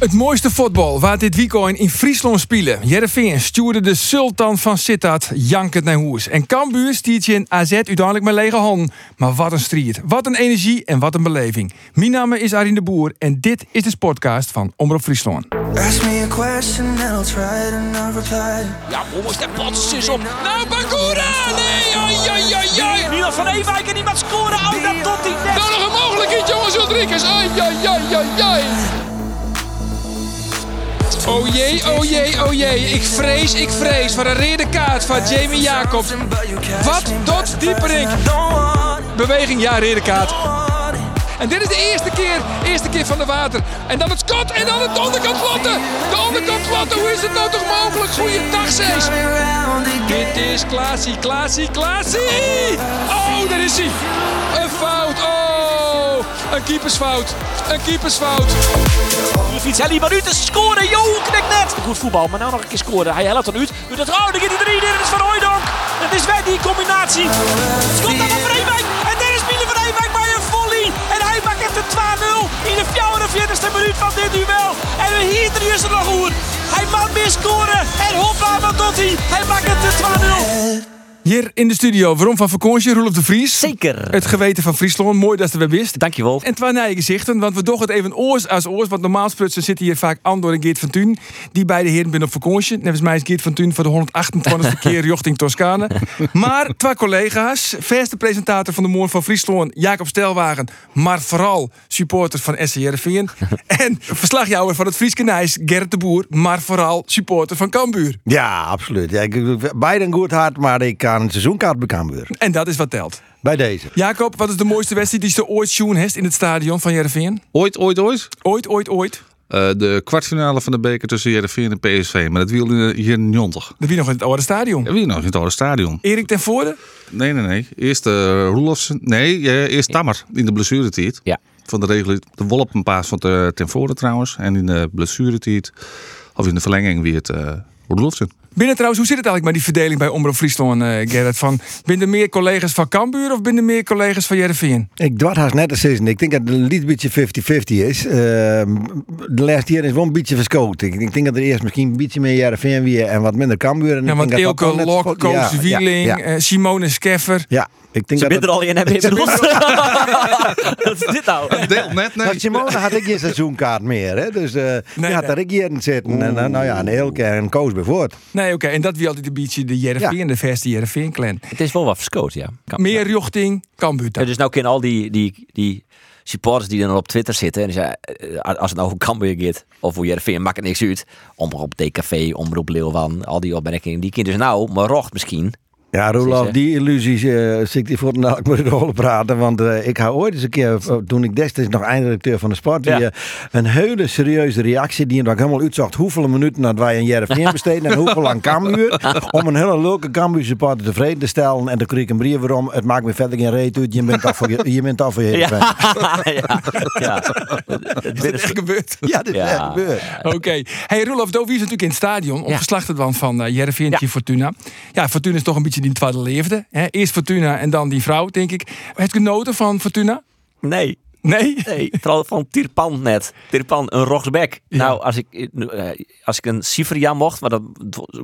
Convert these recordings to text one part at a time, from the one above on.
Het mooiste voetbal waar dit weekend in Friesland spelen. Jereveen stuurde de sultan van Sittard jankend naar huis. En Cambuur stiert je in AZ uiteindelijk met lege handen. Maar wat een strijd, wat een energie en wat een beleving. Mijn naam is Arjen de Boer en dit is de podcast van Omroep Friesland. Ask me a question and I'll try to not reply. Ja, daar plots is op. Nou, Bangura! Nee, oi, oi, oi, oi. Milan van Ewijk en die mag scoren. Oh, dat tot die net. Nou, nog een mogelijkheid, jongens, Rodriguez. Ai, ai, ai, ai, ai. Oh jee, oh jee, oh jee. Ik vrees, ik vrees voor een rode kaart van Jamie Jacobs. Wat doet Dieperink? Beweging, ja, rode kaart. En dit is de eerste keer, eerste keer van de water. En dan het skot en dan het onderkant vlotten. De onderkant vlotten, hoe is het nou toch mogelijk? Goeiedag, Sees. Dit is Klaasie, Klaasie, Klaasie! Oh, daar is hij! Een fout, oh! Een keepersfout, een keepersfout. Fiets Helly minuten scoren. Jo, knik net. Goed voetbal, maar nou nog een keer scoren. Hij helpt dan uit. Doet het oh, dan gaat hij drie. Dit is van Hooydonk. Het is weg die combinatie. Het komt dan van Vreewijk. En dit is Miele Vreewijk bij een volley. En hij maakt het de 2-0 in de 44ste minuut van dit duel. En hier drie is er nog goed. Hij mag weer scoren. En hoppa, wat doet hij? Hij maakt het de 2-0. Hier in de studio, waarom van vakantie, Roelof de Vries. Zeker. Het geweten van Friesland, mooi dat je er weer wist. Dankjewel. En twee nieuwe gezichten, want we doen het even oors als oors. Want normaal sprutsen zitten hier vaak Andor en Geert van Thun. Die beide heren binnen op vakantie. Nevens mij is Geert van Thun voor de 128e keer richting Toscane. Maar twee collega's, verste presentator van de Morgen van Friesland, Jacob Stelwagen. Maar vooral supporter van SCRV. en verslagjouwer van het Frieske Nijs, Gerrit de Boer. Maar vooral supporter van Cambuur. Ja, absoluut. Ja, ik, beide een goed hart, maar ik een seizoenkaart Cambuur. En dat is wat telt. Bij deze. Jacob, wat is de mooiste wedstrijd die je ooit zien hebt in het stadion van Jereveen? Ooit, ooit, ooit? Ooit, ooit, ooit. Eh, de kwartfinale van de beker tussen Heerenveen en PSV. Maar dat wielde hier in 90. Dat wie nog in het oude stadion. En wie nog in het oude stadion? Erik ten Voorde? Nee, nee, nee. Eerst uh, Roelofsen. Nee, eh, eerst Tammer in de blessuretijd. Ja. Van de regel de Wolpenpaas van de ten voorde trouwens. En in de blessuretijd, of in de verlenging, weer het uh, Roelofsen. Binnen trouwens, hoe zit het eigenlijk met die verdeling bij Omroep Friesland, uh, Gerrit? Van, binnen er meer collega's van Cambuur of binnen er meer collega's van Jereveen? Ik dwart haast net als Ik denk dat het een lied beetje 50-50 is. Uh, de laatste jaar is wel een beetje verschoten. Ik, ik denk dat er eerst misschien een beetje meer Jereveen weer en wat minder Cambuur. En ja, ik want denk dat dat Elke wel net- Lok, Koos ja, Wieling, Ja, eh, Simone Skeffer. ja. ik denk Ze dat er al in en bedoeld. Wat is dit nou? Deel net, nee. Nou, Simone had ik geen seizoenkaart meer, hè? dus eh die had nee. daar ik hier in zitten. En, eh, nou ja, een Elke en Koos bijvoorbeeld. Nee, oké. En dat wie altijd een beetje de Jereveen, de verste Jereveen-clan. Het is wel wat verschoot, ja. Kan- Meer richting Cambuur. Ja, dus nou kennen al die, die, die supporters die dan op Twitter zitten. En die zeggen, eh, als het nou over Cambuur gaat, of hoe Jereveen, maakt het niks uit. Omroep DKV, Omroep Leeuwan, al die opmerkingen. Die kinderen dus nou, maar rocht misschien. Ja, Roelof, die illusies uh, zit die voor de met de rollen praten. Want eh, ik hou ooit eens een keer, eh, toen ik destijds nog eindredacteur van de sport, Ja. weer een hele serieuze reactie die ik helemaal uitzocht hoeveel minuten dat wij een Jereveen besteden en hoeveel aan Cambuur. Om een hele leuke Cambuur supporter tevreden te stellen. En dan kreeg ik een brief waarom. Het maakt me verder geen reet uit. Je bent af voor je, je, bent af voor je Ja, ja, ja. Het Is echt gebeurd? Ja, dit is echt gebeurd. Oké. Hey Roelof, Dovi is natuurlijk in het stadion. Om Ja. geslacht het dan van uh, tegen Fortuna. Ja, Fortuna is toch een beetje die tweede leefde. Hè? Eerst Fortuna en dan die vrouw, denk ik. Het genoten van Fortuna? Nee. Nee? Nee, vooral van Tirpan net. Tirpan, een rogsbek. Ja. Nou, als ik, eh, als ik een cijfer ja mocht, maar dat,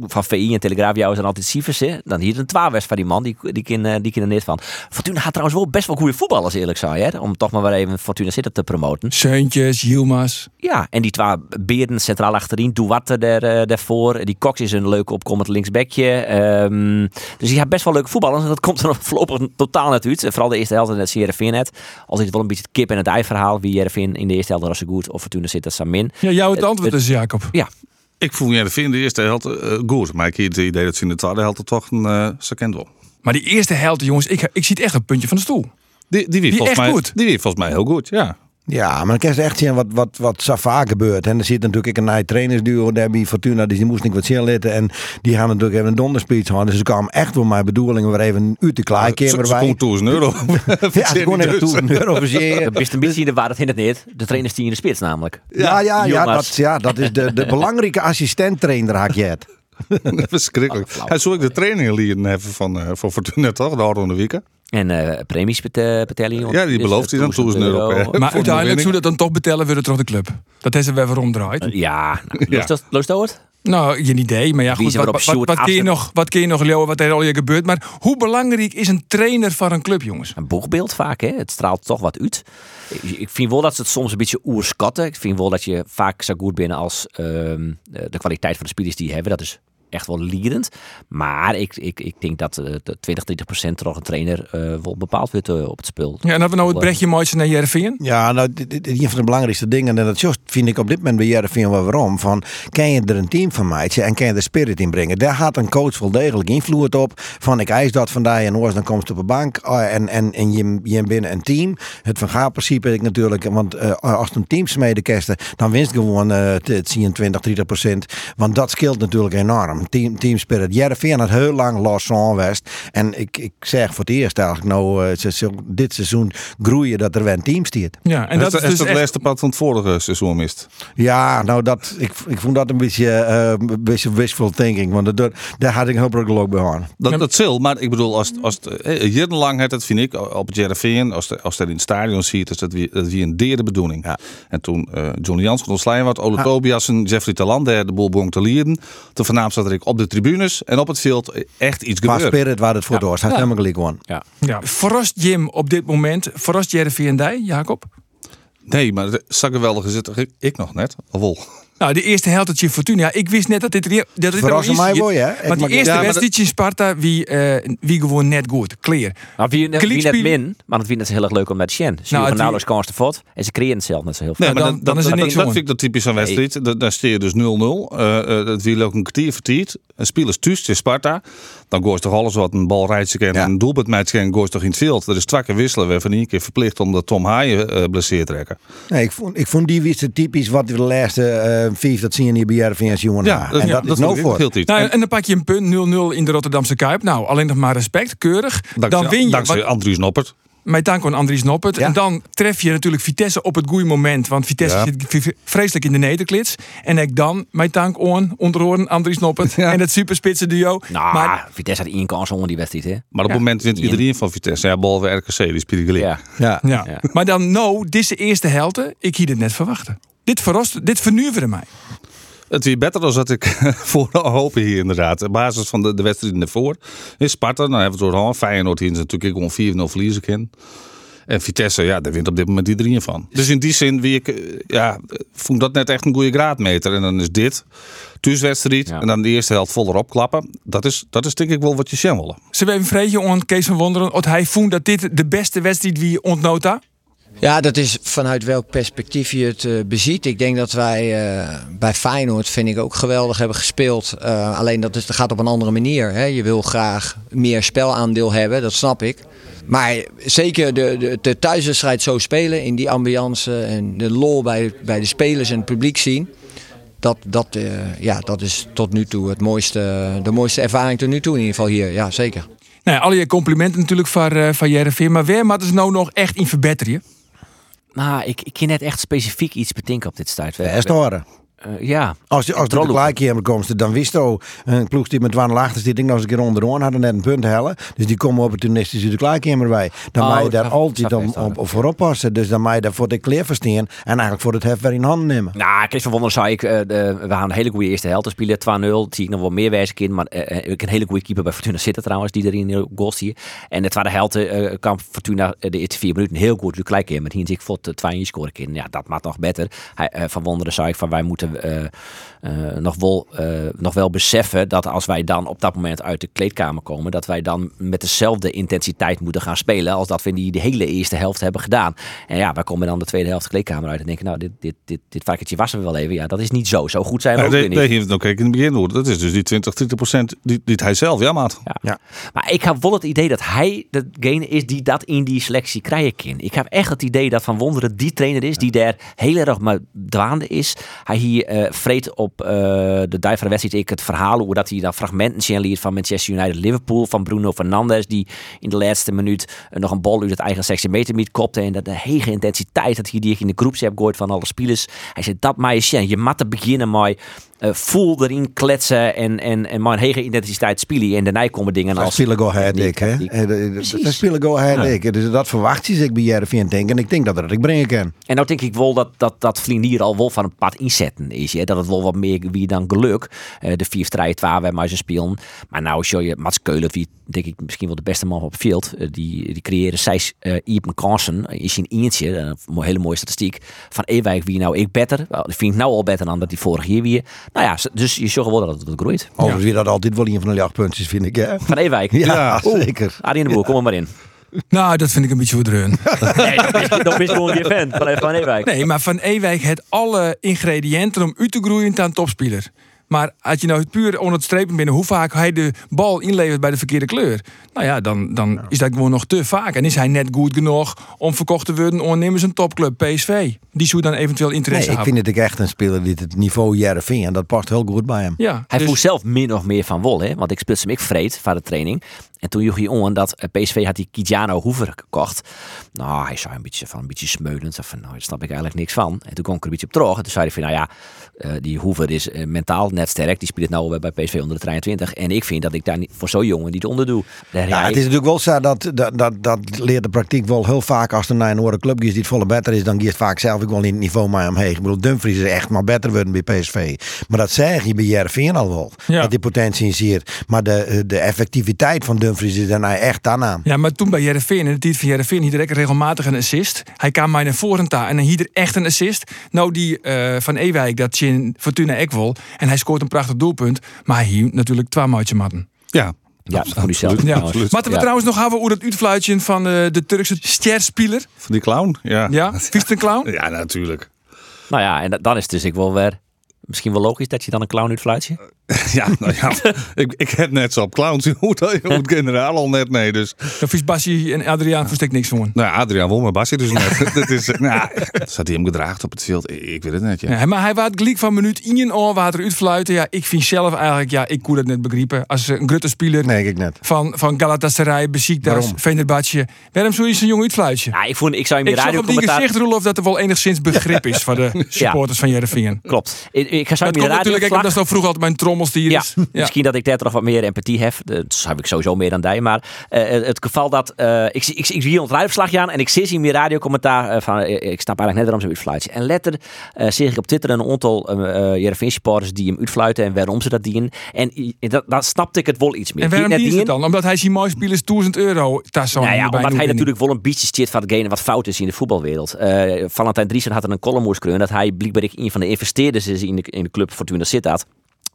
van VI en Telegraaf jou zijn altijd cijfers, hè, dan hier een twaalfwest van die man, die, die, ken, eh, die ken er net van. Fortuna had trouwens wel best wel goede voetballers, eerlijk hè, om toch maar weer even Fortuna zitten te promoten. Seuntjes, Yilmaz. Ja, en die twee beren centraal achterin, Duarte daar, eh, daarvoor. Die Cox is een leuke opkomend linksbekje. Ehm, dus die heeft best wel leuke voetballers. En dat komt er voorlopig totaal net uit. Vooral de eerste helft en het Jereveen net. Al is het wel een beetje het kip en het ei verhaal. Wie Jereveen in de eerste helft was ze goed. Of Fortuna zit dat Samin. Ja, jou het antwoord het- is Jacob. Ja, Ik voel Heerenveen in de eerste helft eh, goed. Maar ik heb het idee dat ze in de tweede helft toch een uh, second wel. Maar die eerste helft, jongens, ik, ik zie het echt op het puntje van de stoel. Die, die, Die volgens echt mij, goed? Die wie volgens mij heel goed, ja. Ja, maar dan kan je echt zien wat, wat, wat zo vaak gebeurt. En er zit natuurlijk een trainersduo daar bij Fortuna, dus die moest niet wat zien litten. En die gaan natuurlijk even een donderspeech houden. Dus ze kwamen echt voor mijn bedoeling weer even uit de klaarkamer Ze bij. 1000 euro. Ja, ze gewoon even Dus- 1000 euro verzeren. Dat is een beetje de waar het in het niet. De trainers die in de spits namelijk. Ja, ja, ja, dat, ja, dat is de, de belangrijke assistent-trainer, haak je het. Verschrikkelijk. Hij zou ik de trainingen leren hebben van, eh van Fortuna toch, de oude weken. En eh premies bet- eh, betalen. jongens. Ja, die belooft hij dan 1000 euro per- Maar Voor de uiteindelijk zou dat dan toch betellen we toch de club. Dat is er weer waarom draait. Ja, nou, Ja. dat- loost dat het? Nou, geen idee. Maar ja, goed, wat, wat, kun je nog, wat kun je nog leeuwen wat er al je gebeurt. Maar hoe belangrijk is een trainer van een club, jongens? Een boegbeeld vaak, hè? Het straalt toch wat uit. Ik, vind wel dat ze het soms een beetje oerschatten. Ik vind wel dat je vaak zo goed bent als ehm, de de kwaliteit van de spelers die je hebben. Dat is echt wel lerend. Maar ik, ik, ik denk dat eh, de 20, 30 procent toch een trainer eh, wel bepaald wordt eh, op het spel. Ja, en hebben we nou het brechtje moois naar Jereveen? Ja, nou, dit, dit is een van de belangrijkste dingen. En dat vind ik op dit moment bij Jereveen wel waarom. Van, kan je er een team van maken en kan je er spirit in brengen? Daar had een coach wel degelijk invloed op. Van, ik eis dat vandaag en oors, dan komt op een bank. Oh, en en, en je, je binnen een team. Het van Gaal principe ik natuurlijk. Want eh, als het een team smeden kersten, dan winst gewoon eh, het het 20, 30 procent. Want dat scheelt natuurlijk enorm. Team, team spirit. Jereveen had heel lang los geweest. En ik, ik zeg voor het eerst eigenlijk nou, eh, dit seizoen groeien dat er weer een team stiert. Ja, en En dat dat is dus het echt... laatste pad van het vorige seizoen mist. Ja, nou dat, ik, ik vond dat een beetje, eh, een beetje wishful thinking. Want dat, daar had ik hopelijk ook bij aan. Dat, dat zal, maar ik bedoel, als, als het, eh, jarenlang het, dat vind ik, op het Jereveen, als de, als dat in het stadion ziet, is dat weer, dat weer een derde bedoeling. Ja. En toen eh Johnny Jans ontslijn wat, Ole Tobias en Jeffrey Talant, de boel begon te leren. Toen voornaam zat ik op de tribunes en op het veld echt iets Qua gebeurde. spirit waar het voor door. Hij is helemaal gelijk gewoon. Ja. Ja, verrast Jim op dit moment? Verrast Jereveen die, Jacob? Nee, maar dat zag er wel gezet. Ik, ik nog net. Wel. Nou, de eerste heldertje Fortuna. Ik wist net dat dit, dat dit er Verrassen mij hè? Want die eerste Ja, maar wedstrijd in Sparta, wie, eh, wie gewoon net goed. Clear. Nou, wie, wie net Kliekspiel- min, maar het vind het heel erg leuk om met Shen. Ze Nou, het- nauwelijks kans te vot en ze creëren het zelf net zo heel veel. Nee, maar dan- dat, dan is er dat- niks dat, aan. vind ik dat typisch een wedstrijd. Da- Daar steer je dus 0-0. Eh, eh, dat wie ook een kwartier vertiert. Een spelers thuis in Sparta. Dan gooi je toch alles wat een bal rijdt en Ja. een doelpunt met gooi je toch in het veld. Er is twee keer wisselen. We hebben één keer verplicht omdat Tom Haaien eh blesseert trekken. Nee, ik, vond, ik vond die wisten typisch wat we de laatste eh vijf, dat zien je bij als jongen. Ja, en dat, is nou voor. Nou, en dan pak je een punt 0-0 in de Rotterdamse Kuip. Nou, alleen nog maar respect, keurig. dan win je. Dankzij Andries Noppert. Met dank aan Andries Noppert. Ja. En dan tref je natuurlijk Vitesse op het goede moment. Want Vitesse Ja. zit vreselijk in de nederklits. En ik dan, met dank aan, onderhoren Andries Noppert. Ja. En het superspitse duo. Nou, Maar Vitesse had één kans onder die wedstrijd, hè? Maar op het Ja. moment wint iedereen van Vitesse. Ja, behalve RKC, die gelijk. Ja. Ja. Ja. Ja. Maar dan, nou, dit is de eerste helte. Ik hier dit net verwachten. Dit verrast, dit vernuiverde mij. Het is beter dan dat ik voor hopen hier inderdaad. Op basis van de, de wedstrijden ervoor. In Sparta, dan hebben we het door Feyenoord hier is natuurlijk gewoon 4-0 verliezen kan. En Vitesse, ja, daar wint op dit moment iedereen van. Dus in die zin wie ik, eh, ja, vond dat net echt een goede graadmeter. En dan is dit thuiswedstrijd Ja. en dan de eerste helft voller opklappen. Dat is, dat is denk ik wel wat je zien willen. Ze hebben een vreetje aan Kees van Wonderen. Dat hij vond dat dit de beste wedstrijd wie ontnota. Ja, dat is vanuit welk perspectief je het eh, beziet. Ik denk dat wij eh, bij Feyenoord, vind ik ook geweldig, hebben gespeeld. Eh, alleen dat, is, dat gaat op een andere manier. Hè. Je wil graag meer spelaandeel hebben, dat snap ik. Maar zeker de, de, de thuiswedstrijd zo spelen, in die ambiance en de lol bij, bij de spelers en het publiek zien. Dat, dat, ja, dat is tot nu toe het mooiste, de mooiste ervaring tot nu toe in ieder geval hier. Ja, zeker. Nou, je complimenten natuurlijk van, uh, van. Maar waar moeten ze nou nog echt in verbeteren? Nou, ik, ik kan net echt specifiek iets bedenken op dit stuit. Ja, is. Eh, ja. Als als de klaarkamer komt, dan wist je een ploeg die met 12 achter zit, ik nog eens een keer onderaan hadden net een punt hellen. Dus die komen opportunistisch de klaarkamer bij. Dan Oh, moet je daar dat- altijd om, op, op voor oppassen. Dus dan moet je daar voor de kleer verstaan en eigenlijk voor het hef weer in handen nemen. Nou, Chris van Wonderen zei ik, eh, de- we gaan een hele goede eerste helft spelen, 2-0. Dat zie ik nog wel meer wijzen in, maar eh, ik een hele goede keeper bij Fortuna zitten trouwens, die erin in goals hier. En de tweede helft kwam Fortuna de eerste vier minuten heel goed gelijk in. Met hier ik vond de twee scoren in. Ja, dat maakt nog beter. Hij, van Wonderen zei ik van wij moeten mensen eh, eh, nog, wel, eh, nog wel beseffen dat als wij dan op dat moment uit de kleedkamer komen, dat wij dan met dezelfde intensiteit moeten gaan spelen als dat we in die de hele eerste helft hebben gedaan. En ja, wij komen dan de tweede helft de kleedkamer uit en denken, nou, dit, dit, dit, dit varkentje was er wel even. Ja, dat is niet zo. Zo goed zijn we Ja, ook weer dat niet. dat heeft het ook in het begin door. Dat is dus die 20, 30 procent die, die hij zelf, ja maat. Ja. Maar ik heb wel het idee dat hij degene is die dat in die selectie krijgen kan. Ik heb echt het idee dat Van Wonderen die trainer is die daar heel erg maar dwaande is. Hij hier eh vreet op eh, de dag ik het verhaal hoe dat hij dan fragmenten zien van Manchester United Liverpool van Bruno Fernandes die in de laatste minuut eh, nog een bal uit het eigen 16 meter meet kopte en dat de hege intensiteit dat hij die in de groepsapp gooit van alle spelers. Hij zei dat maar je mat te beginnen met eh voel erin kletsen en, en, en maar een hege intensiteit spelen en daarna komen dingen als spelen go ahead ik, hè? Eh, dat- spelen go ahead ik. Dus dat verwacht je zich bij Jereveen denk En ik denk dat dat ik brengen kan. En nou denk ik wel dat, dat, dat Vlinier al wel van een pad inzetten is. Hè? Dat het wel wat meer wie dan geluk. eh, de vier strijd waar wij maar ze spelen. Maar nou show je Mats Keulen, wie denk ik misschien wel de beste man op het veld. eh, die, die creëren zes uh, Ipen kansen. eh, Is in eentje, een hele mooie statistiek. Van Ewijk wie nou ik beter. Wel, Die vind ik nou al beter dan dat die vorig jaar weer. Nou ja, dus je zag wel dat het groeit. Overigens weer dat altijd wel een van de jachtpuntjes, vind ik. Hè? Van Ewijk. Ja, zeker. Arie in de Boer, kom er maar in. Nou, dat vind ik een beetje verdreun. Nee, dat is, gewoon je fan van, van Ewijk. Nee, maar Van Ewijk heeft alle ingrediënten om u te groeien tot een topspeler. Maar als je nou puur onder het strepen binnen hoe vaak hij de bal inlevert bij de verkeerde kleur. Nou ja, dan, dan is dat gewoon nog te vaak. En is hij net goed genoeg om verkocht te worden ondernemers een topclub PSV. Die zou dan eventueel Nee, interesse ik hebben. vind het echt een speler die het niveau Jereveen. En dat past heel goed bij hem. Ja, Hij dus- voelt zelf min of meer van wol, hè? want ik speelde hem ik vreed van de training. En toen joeg hij on dat eh, PSV had die Kijano Hoever gekocht. Nou, hij zei een beetje van een beetje smeulend. Van, nou, daar snap ik eigenlijk niks van. En toen kwam ik er een beetje op terug. En toen zei hij van, nou ja, eh, die Hoever is eh, mentaal net sterk. Die speelt nou bij PSV onder de 23. En ik vind dat ik daar niet, voor zo'n jongen niet onder doe. Daar Ja, het is ik- natuurlijk wel zo dat, dat, dat, dat leert de praktijk wel heel vaak als er naar een andere club is die het volle beter is, dan het vaak zelf ook wel in het niveau maar omheen. Ik bedoel, Dumfries is echt maar beter worden bij PSV. Maar dat zeg je bij Jereveen al wel. Ja. Dat die potentie in ziet. Maar de, de effectiviteit van Dumfries is daarna echt daarna. Ja, maar toen bij Jereveen, in de tijd van Jereveen, hier direct regelmatig een assist. Hij kwam mij naar voren ta en dan hier echt een assist. Nou, die eh, van Ewijk, dat in Fortuna Ekwol. En hij scoort een prachtig doelpunt. Maar hij hier natuurlijk twee maatje matten. Ja, Ja, voor die zelf. Ja. absoluut. Wat we Ja. trouwens nog hebben over het uitfluitje van eh, de Turkse sterspeler. van die clown. Ja, Ja, vies een clown? Ja, natuurlijk. Nou ja, en dat- dan is het dus ik wel weer... Misschien wel logisch dat je dan een clown uitfluit je. Ja, nou ja, ik, ik heb net zo op clowns. Je moet, je moet generaal al net mee. Dus, Dan vies Bassie en Adriaan verstek niks voor. nou ja, Adriaan won, maar Basje dus net. dat is, eh, nou, zat hij hem gedraagd op het veld? Ik, weet het net, ja. Ja, maar hij was gelijk van minuut in en oor water uitfluiten. Ja, ik vind zelf eigenlijk, ja, ik kon dat net begrijpen. Als een grutte speler Nee, ik net. van, van Galatasaray, Besiktas, Waarom? Fenerbahce. Waarom zou je zo'n jong uitfluitje? Ja, ik, vond, ik zou in mijn Ik zag op die gezicht, Roelof, dat er wel enigszins begrip is voor de supporters van Jereveen. Klopt. Ik, ik zou Dat komt mijn natuurlijk ook radioverslag... omdat zo vroeg altijd mijn trommels die Ja, is. misschien dat ik daar toch wat meer empathie heb. Dat heb ik sowieso meer dan jij. Maar eh, het geval dat... eh, ik, zie- ik, ik zie hier het radioverslag aan en ik zie in mijn radiocommentaar eh, van... eh, ik snap eigenlijk net waarom ze uitfluiten. En letter eh zie ik op Twitter een aantal uh, supporters die hem uitfluiten en waarom ze dat dienen. En dat, dat snapte ik het wel iets meer. En waarom die het dienen- dan? Omdat hij zijn mooie spelers 1000 euro tas zo Nou ja, omdat hij natuurlijk wel een beetje stiert van hetgene wat fout is in de voetbalwereld. Eh Valentijn Driesen had er een column geschreven dat hij blijkbaar een van de investeerders is in de, in de club Fortuna Sittard.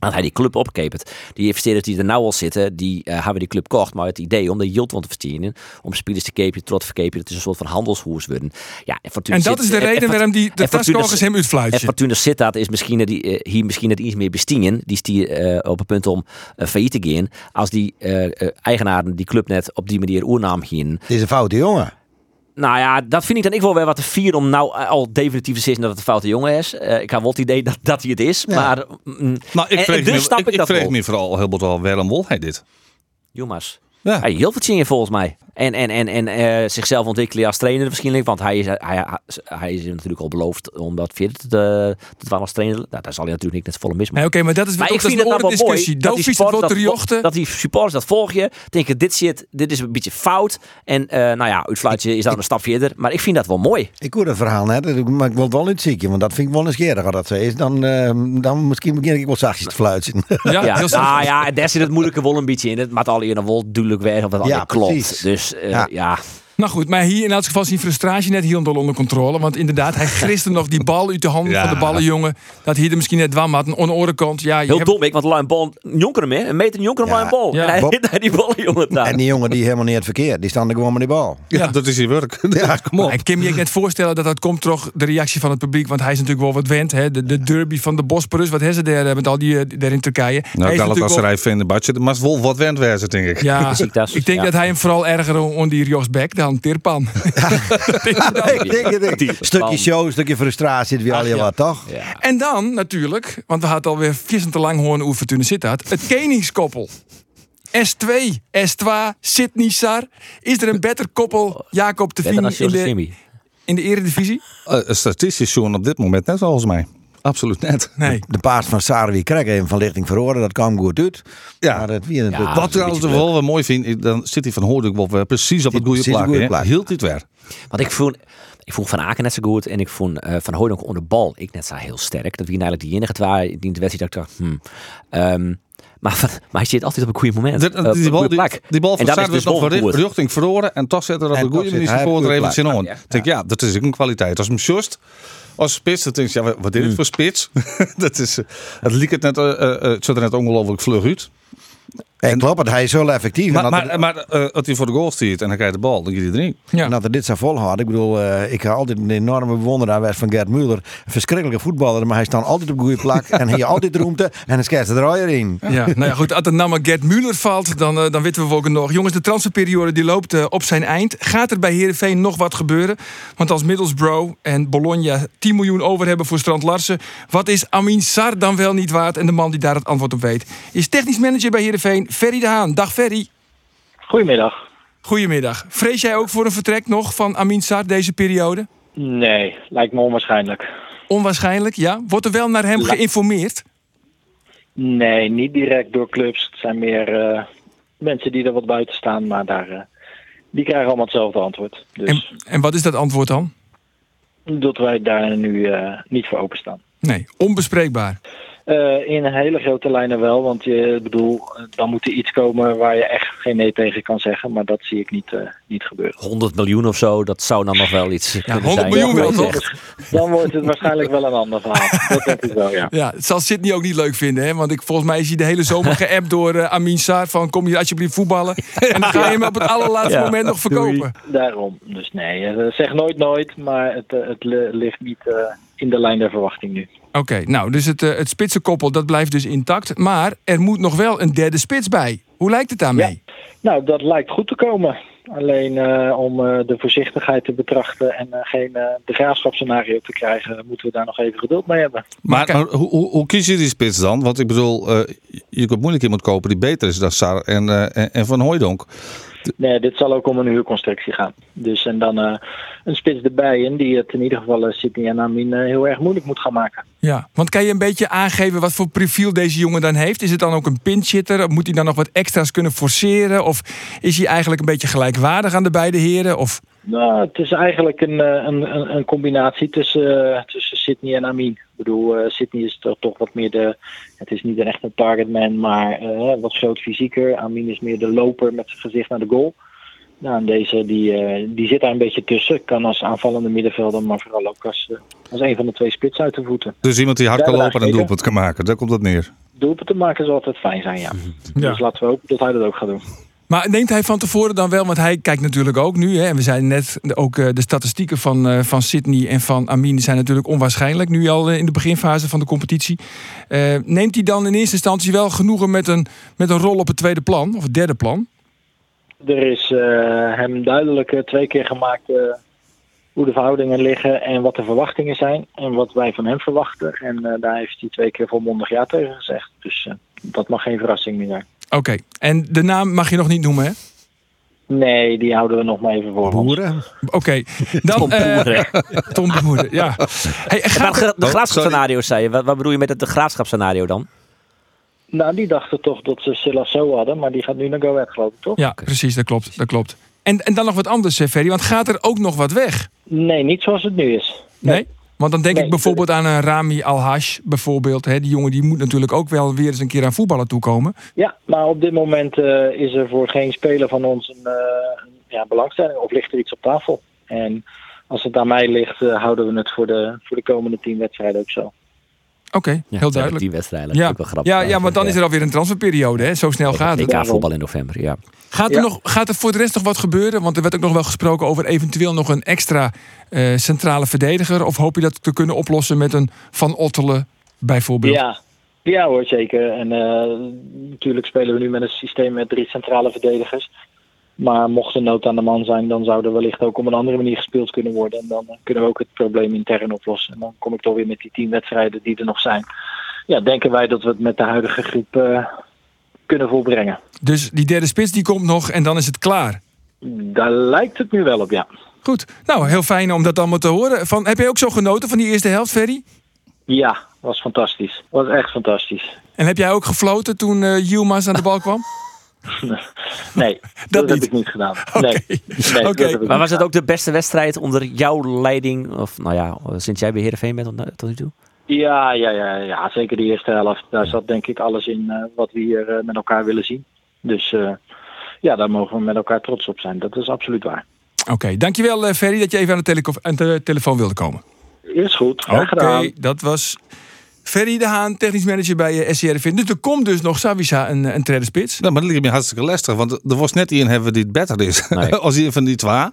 Dat hij die club opkepert. Die investeerders die er nou al zitten, die eh, hebben die club kocht. Maar het idee om de yield te verdienen. Om spelers te kepen, trots te kepen. Het is een soort van handelshoers worden. Ja, en, Fortuna En dat is de reden en- waarom die, de hem en uitfluitje. Fortuna Sittard is misschien die, eh, hier misschien net iets meer bestingen. Die is die eh, op het punt om failliet te gaan. Als die eigenaren die club net op die manier oernaam gingen. Het is een foute jongen. Nou ja, dat vind ik dan ik wel weer wat te vier om nou al definitief te zeggen dat het een foute jongen is. Eh, ik heb wel het idee dat, dat hij het is, maar... mm, Nou, ik vrees dus me, snap ik, ik, ik dat vrees wel. me vooral heel veel waarom wil hij dit? Jongens. Ja. Hij heel wat zingen volgens mij. En, en, en, en eh, zichzelf ontwikkelen als trainer waarschijnlijk. Want hij is, hij, hij, hij is natuurlijk al beloofd om dat verder te, te doen als trainer. Nou, daar zal hij natuurlijk niet net volle mis Nee, Oké, maar dat is Maar wat ik ook vind dat het nou wel discussie. dat Dat die, het dat, dat die supporters dat volgen. Denken, dit, zit, dit is een beetje fout. En eh, nou ja, uitfluitje is dan een stap verder. Maar ik vind dat wel mooi. Ik hoor dat verhaal net, maar ik wil het wel niet zieken, want dat vind ik wel eens eerder. Dat zo is, dan, eh, dan misschien begin ik wel zachtjes te fluiten. Ja, Ja, heel nou ja, en daar zit het moeilijke wel een beetje in. Het maakt al hier nog wel duidelijk weg of het Ja, klopt. precies. Dus eh, Ja. ja. Nou goed, maar hier in elk geval zijn frustratie net helemaal onder controle. Want inderdaad, hij griste nog die bal uit de handen Ja. van de ballenjongen. Dat hij er misschien net dwam had. Een kant. Ja, Heel hebt- dom, ik, want Lijn Bol, jonker hem, hè? Een meter jonker Ja. Bol. Ja. En hij Bob- hit daar die ballenjongen daar. En die jongen die helemaal niet het verkeerd. Die staan er gewoon met die bal. Ja, dat is je werk. Ja, kom op. En Kim, je net voorstellen dat dat komt toch de reactie van het publiek. Want hij is natuurlijk wel wat wend. Hè? De, de derby van de Bosporus. Wat hebben ze daar eh, met al die eh, daar in Turkije? Nou, Hij is natuurlijk Galatasaray vindt Badje, maar het wel wat wend wezen, denk ik. Ja, ik denk ja. dat hij hem vooral erger onder die Jos Beck dan Tirpan. ik denk het. Die- Stukje show, stukje frustratie, het wie al je wat, toch? En dan natuurlijk, want we hadden alweer vissen te lang horen hoe Fortuna zit had. Het Koningskoppel. S2, S2, Sydney Sar. Is er een beter koppel, Jacob, in de, Simi. in de eredivisie? Eh, statistisch zo'n op dit moment net volgens mij. Absoluut net. Nee. De paas van Sarwi kreeg even van lichting verhoren. Dat kwam goed uit. Ja. Maar wie. Ja. Wat trouwens wel wel mooi vind, dan zit hij van Hoorduk wel weer precies op het goede op plak. de plak. Hield dit weer. Want ik vond, ik vond Van Aken net zo goed en ik vond eh, Van Hooydonk onder de bal ik net zo heel sterk. Dat wie eigenlijk die enige waren die in de wedstrijd dat dacht, hmm. Ehm, maar, van- maar hij zit altijd op een goede moment. Eh, op die, een bal, goede die, plek. die bal van dat is Sarri dus nog richting verloren en toch zet er op En de toch goede manier op voor de er even denk ja, dat is ook een kwaliteit. Als hem just als spits, dan denk je, ja, wat Hmm. is het voor spits? dat is, eh, het liep het net, eh, eh, het zat er net ongelooflijk vlug uit. En klopt, het, hij is zo effectief. Maar, en dat, maar, maar eh, als hij voor de goal stiert en hij krijgt de bal, dan gaat hij erin. Ja. en dat hij dit zo volhoudt. Ik bedoel, eh, ik ga altijd een enorme bewonderaar geweest van Gert Muller. Een verschrikkelijke voetballer, maar hij staat altijd op de goede plak. en hij heeft altijd ruimte en dan scherst de draaier in. Ja, nou ja, goed. Als de naam maar Gert Muller valt, dan, eh, dan weten we ook nog. Jongens, de transferperiode die loopt op zijn eind. Gaat er bij Heerenveen nog wat gebeuren? Want als Middlesbrough en Bologna 10 miljoen over hebben voor Strand Larsen... wat is Amin Sar dan wel niet waard? En de man die daar het antwoord op weet... is technisch manager bij Heerenveen, Ferry de Haan. Dag Ferry. Goedemiddag. Goedemiddag. Vrees jij ook voor een vertrek nog van Amin Sar deze periode? Nee, lijkt me onwaarschijnlijk. Onwaarschijnlijk, ja. Wordt er wel naar hem geïnformeerd? Nee, niet direct door clubs. Het zijn meer eh, mensen die er wat buiten staan, maar daar, eh, die krijgen allemaal hetzelfde antwoord. Dus En, en wat is dat antwoord dan? dat wij daar nu eh, niet voor openstaan. Nee, onbespreekbaar. Eh, in hele grote lijnen wel, want je bedoel, dan moet er iets komen waar je echt geen nee tegen kan zeggen, maar dat zie ik niet, eh, niet gebeuren. 100 miljoen of zo, dat zou dan nog wel iets Ja, kunnen 100 zijn. miljoen wel, toch? Dan wordt het waarschijnlijk wel een ander verhaal. Dat denk ik wel, ja. Ja, het zal Sydney ook niet leuk vinden, hè? Want ik, volgens mij is hij de hele zomer geappt door eh, Amin Saar van kom je alsjeblieft voetballen. En dan ga je hem op het allerlaatste Ja, moment nog verkopen. Daarom. Dus nee, zeg nooit nooit, maar het, het li- ligt niet eh, in de lijn der verwachting nu. Oké, nou, dus het, eh, het spitsenkoppel dat blijft dus intact. Maar er moet nog wel een derde spits bij. Hoe lijkt het daarmee? Nou, dat lijkt goed te komen. Alleen eh, om eh, de voorzichtigheid te betrachten en eh, geen eh de graafschapsscenario te krijgen, moeten we daar nog even geduld mee hebben. Maar, maar hoe, hoe, hoe kies je die spits dan? Want ik bedoel, eh, je kunt moeilijk iemand kopen die beter is dan Sar en, eh, en, en Van Hooijdonk. Nee, dit zal ook om een huurconstructie gaan. Dus en dan eh, een spits erbij in die het in ieder geval eh, Sydney en Amin eh, heel erg moeilijk moet gaan maken. Ja, want kan je een beetje aangeven wat voor profiel deze jongen dan heeft? Is het dan ook een pinchitter? Moet hij dan nog wat extra's kunnen forceren? Of is hij eigenlijk een beetje gelijkwaardig aan de beide heren? Of... Nou, het is eigenlijk een, eh, een, een, een combinatie tussen, eh, tussen Sydney en Amin. Ik bedoel, eh, Sydney is toch, toch wat meer de. Het is niet een echt een targetman, maar eh, wat groot fysieker. Amin is meer de loper met zijn gezicht naar de goal. Nou, en deze die, eh, die zit daar een beetje tussen. Kan als aanvallende middenvelder, maar vooral ook als, als een van de twee spits uit de voeten. Dus iemand die hard kan lopen en een doelpunt kan maken. Daar komt het neer. Doelpunten maken zal altijd fijn zijn, ja. Ja. Dus laten we hopen dat hij dat ook gaat doen. Maar neemt hij van tevoren dan wel, want hij kijkt natuurlijk ook nu. Hè, en we zeiden net, ook eh, de statistieken van, eh, van Sydney en van Amin zijn natuurlijk onwaarschijnlijk. Nu al eh, in de beginfase van de competitie. Neemt hij dan in eerste instantie wel genoegen met een, met een rol op het tweede plan, of het derde plan? Er is hem duidelijk twee keer gemaakt hoe de verhoudingen liggen en wat de verwachtingen zijn. En wat wij van hem verwachten. En daar heeft hij twee keer volmondig ja tegen gezegd. Dus dat mag geen verrassing meer zijn. Oké, en de naam mag je nog niet noemen, hè? Nee, die houden we nog maar even voor. Boeren. Oké, dan... Tom eh, Boeren. Tom Boeren, ja. Hey, Maar gaat de, de Oh, graafschapsscenario zei je. Wat, wat bedoel je met het de graafschapsscenario dan? Nou, die dachten toch dat ze Silas zo hadden. Maar die gaat nu naar Go Ahead, geloof ik, toch? ja, precies, dat klopt. Dat klopt. En, en dan nog wat anders, eh, Ferry, want gaat er ook nog wat weg? Nee, niet zoals het nu is. Nee? Want dan denk Nee, ik bijvoorbeeld aan een Rami Alhash, bijvoorbeeld. Hè? Die jongen die moet natuurlijk ook wel weer eens een keer aan voetballen toekomen. Ja, maar op dit moment eh, is er voor geen speler van ons een, eh, ja, belangstelling of ligt er iets op tafel. En als het aan mij ligt, eh, houden we het voor de, voor de komende tien wedstrijden ook zo. Oké, Ja, heel duidelijk. Die wedstrijden. Ja, Ook wel grappig. ja, ja, maar dan is er alweer een transferperiode. Hè? Zo snel gaat het. EK voetbal in november, ja. Gaat er, Ja. nog, gaat er voor de rest nog wat gebeuren? Want er werd ook nog wel gesproken over eventueel nog een extra eh, centrale verdediger. Of hoop je dat te kunnen oplossen met een Van Ottelen bijvoorbeeld? Ja, ja hoor, zeker. En eh, natuurlijk spelen we nu met een systeem met drie centrale verdedigers. Maar mocht er nood aan de man zijn, dan zou er wellicht ook op een andere manier gespeeld kunnen worden. En dan eh, kunnen we ook het probleem intern oplossen. En dan kom ik toch weer met die tien wedstrijden die er nog zijn. Ja, denken wij dat we het met de huidige groep eh, kunnen volbrengen. Dus die derde spits die komt nog en dan is het klaar. Daar lijkt het nu wel op, ja. Goed, nou heel fijn om dat allemaal te horen. Van, heb je ook zo genoten van die eerste helft, Ferry? Ja, was fantastisch. Was echt fantastisch. En heb jij ook gefloten toen eh Yilmaz aan de bal kwam? Nee, dat, heb ik niet gedaan. Nee, Maar was het gedaan. ook de beste wedstrijd onder jouw leiding? Of nou ja, sinds jij bij Heerenveen bent tot- nu toe? Ja, ja, ja, ja, zeker de eerste helft. Daar zat denk ik alles in eh, wat we hier eh, met elkaar willen zien. Dus eh, ja, daar mogen we met elkaar trots op zijn. Dat is absoluut waar. Oké, dankjewel Ferry dat je even aan de, aan de telefoon wilde komen. Is goed, graag Oké, gedaan. dat was Ferry de Haan, technisch manager bij uh, SCRV. Dus er komt dus nog Savisa een, een tweede spits. Nou, maar dat ligt me hartstikke lastig. Want er was net iemand hebben die het beter is. Nee. als een van die twee.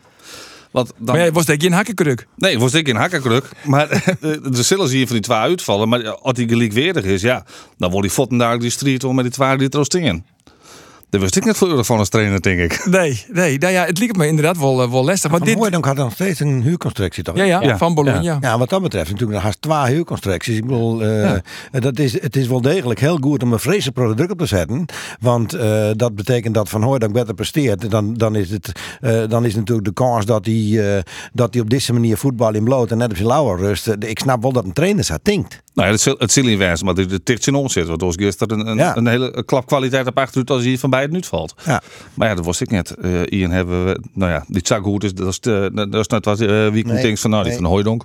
Want dan, Maar jij was denk je een hakkenkruk. Nee, was ik in hakkenkruk. Maar er zullen ze hier van die twee uitvallen. Maar als die gelijkwaardig is, ja, dan wordt die fotten daar die strijd om met die twee die dingen. Dat wist ik net voor van als trainer, denk ik. Nee, nee, nou ja, het liep me inderdaad wel, eh, wel lastig. Maar Van dit, Hooydonk had nog steeds een huurconstructie toch? ja, ja, Ja. van Bologna. Ja. ja, wat dat betreft natuurlijk nog haast twee huurconstructies. Ik bedoel, eh, dat is, het is wel degelijk heel goed om een vreselijk druk op te zetten. Want eh, dat betekent dat Van Hooydonk beter presteert. Dan, dan, is het, eh, dan is natuurlijk de kans dat hij, eh, dat hij op deze manier voetbal in bloot en net op zijn lauwe rust. eh, ik snap wel dat een trainer zo denkt. Nou ja, het, het zal niet wijzen, maar de, tikt in ons zit. Want als gisteren een, een, Ja. een hele klap kwaliteit op achteruit als hij van bij het nu valt. Ja. Maar ja, dat was ik net. Eh Ian hebben we, nou ja, die zag goed is. Dat is, de, dat is net wat eh, wie Nee, denkt van nou, die nee. van Hooydonk.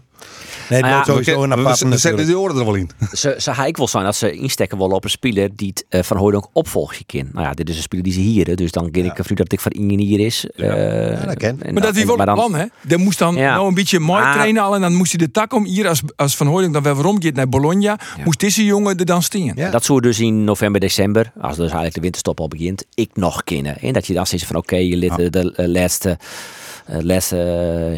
Nee, het ja, sowieso een we, zetten die oren er wel in. Ze, ze wel zijn dat ze instekken willen op een speler die het eh, van Hooydonk opvolgje kan. Nou ja, dit is een speler die ze hier, dus dan ken ik ervan uit dat ik van Ingen hier is. Eh, dat ken. en Maar dat wie wel een plan, hè? Die moest dan Ja. nou een beetje mooi Maar- trainen al. En dan moest hij de tak om hier als, als Van Hooydonk dan weer gaat naar Bologna. Moest deze jongen er dan stingen. Ja. Dat zou dus in november, december, als dus eigenlijk de winterstop al begint, ik nog kennen. En dat je dan zegt van oké, je liet de, de eh, laatste, eh, laatste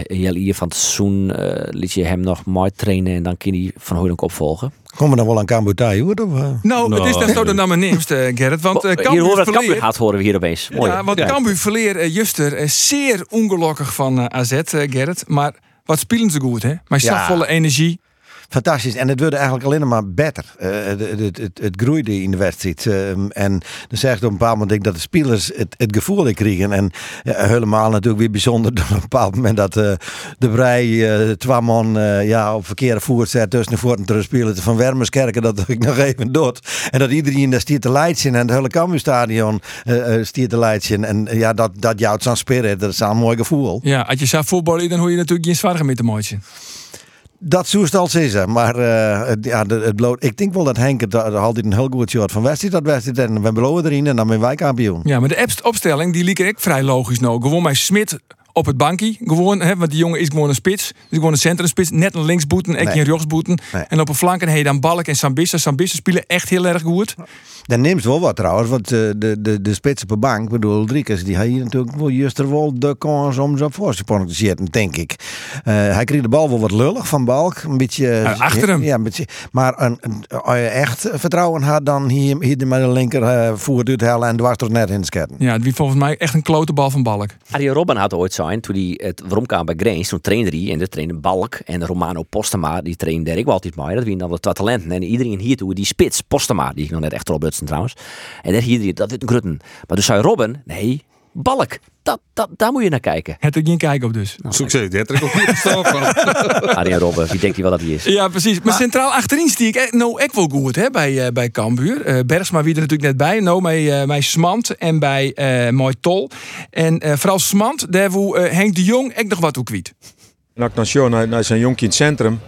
eh, heel hier van het seizoen eh, liet je hem nog mooi trainen en dan kan hij Van Hooydonk opvolgen. Komen we dan wel aan Cambuurtij hoor? Of, eh? Nou, het is dan zo de naam neemst, eh, Gerrit. Want uh, hier Cambuur horen we het verleer- Cambuur gaat horen we hier opeens. Mooi. Ja, want Ja. Cambuur verleer eh, Juster eh, zeer ongelukkig van eh, AZ, eh, Gerrit. Maar wat spelen ze goed, hè? Maar Ja. ja. volle energie. Fantastisch. En het wordt eigenlijk alleen maar beter. Eh, het, het, het, groeide in de wedstrijd. Ehm, en dan zegt op een bepaald moment dat de spelers het, het gevoel kregen. En helemaal natuurlijk weer bijzonder op een bepaald moment dat eh, de twee man eh, ja, op verkeerde voer tussen de voort en terug van Wermerskerken. Dat ik nog even dood. En dat iedereen daar stiert te leidsen en het hele Cambuurstadion stiert te leidsen. En ja, dat, dat jouwt zo'n spirit. Dat is een mooi gevoel. Ja, als je zou voetballen, dan hoor je natuurlijk geen zwaarder met de mooitje. Dat zoest al is, maar eh, ja, het bloot, ik denk wel dat Henk het altijd een heel goed soort van wedstrijd dat wedstrijd en we beloven erin en dan ben wij kampioen. Ja, maar de opstelling die liep ik vrij logisch nou. Gewoon bij Smit op het bankje. Gewoon, hè, want die jongen is gewoon een spits. Dus gewoon een centrumspits. Net een linksboeten, en Nee. een rechtsboeten. Nee. En op een flank en je dan Balk en Sambissa. Sambissa spelen echt heel erg goed. Dan neemt wel wat trouwens, want eh, de, de, de spits op de bank, ik bedoel Driekes, die had hier natuurlijk wel juist er wel de kans om zo voor te zitten, denk ik. Eh, hij kreeg de bal wel wat lullig van Balk, een beetje... Eh, achter hem. Ja, een beetje, maar een, een- als je echt vertrouwen had, dan hier, hier met de linker eh voer uithellen en dwars er net in sketten. Ja, die volgens mij echt een klote bal van Balk. Arjen Robben had ooit zijn, toen hij het waarom bij Grains, toen trainde hij en dat trainde Balk en Romano Postema, die trainde ik altijd mee. Dat waren dan de twee talenten en iedereen hier toe, die spits, Postema, die ik nog net echt erop butsen trouwens. En daar hier, dat is een grutten. Maar dus zei Robben, nee, Balk, dat, dat, daar moet je naar kijken. Het er geen kijk op dus. Succes, die heb ik ook niet verstaan van. Arjen Robben, wie denkt hij wel dat hij is? Ja, precies. Maar, centraal achterin stier ik echt- nou echt wel goed hè, bij, eh, bij Cambuur. Eh, Bergsma wie er natuurlijk net bij. Nou, bij, eh, bij Smant en bij eh Mooi Tol. En eh, vooral Smant, daar woe eh, Henk de Jong echt nog wat toe kwijt. En ook naar, naar zijn jonkje in het centrum.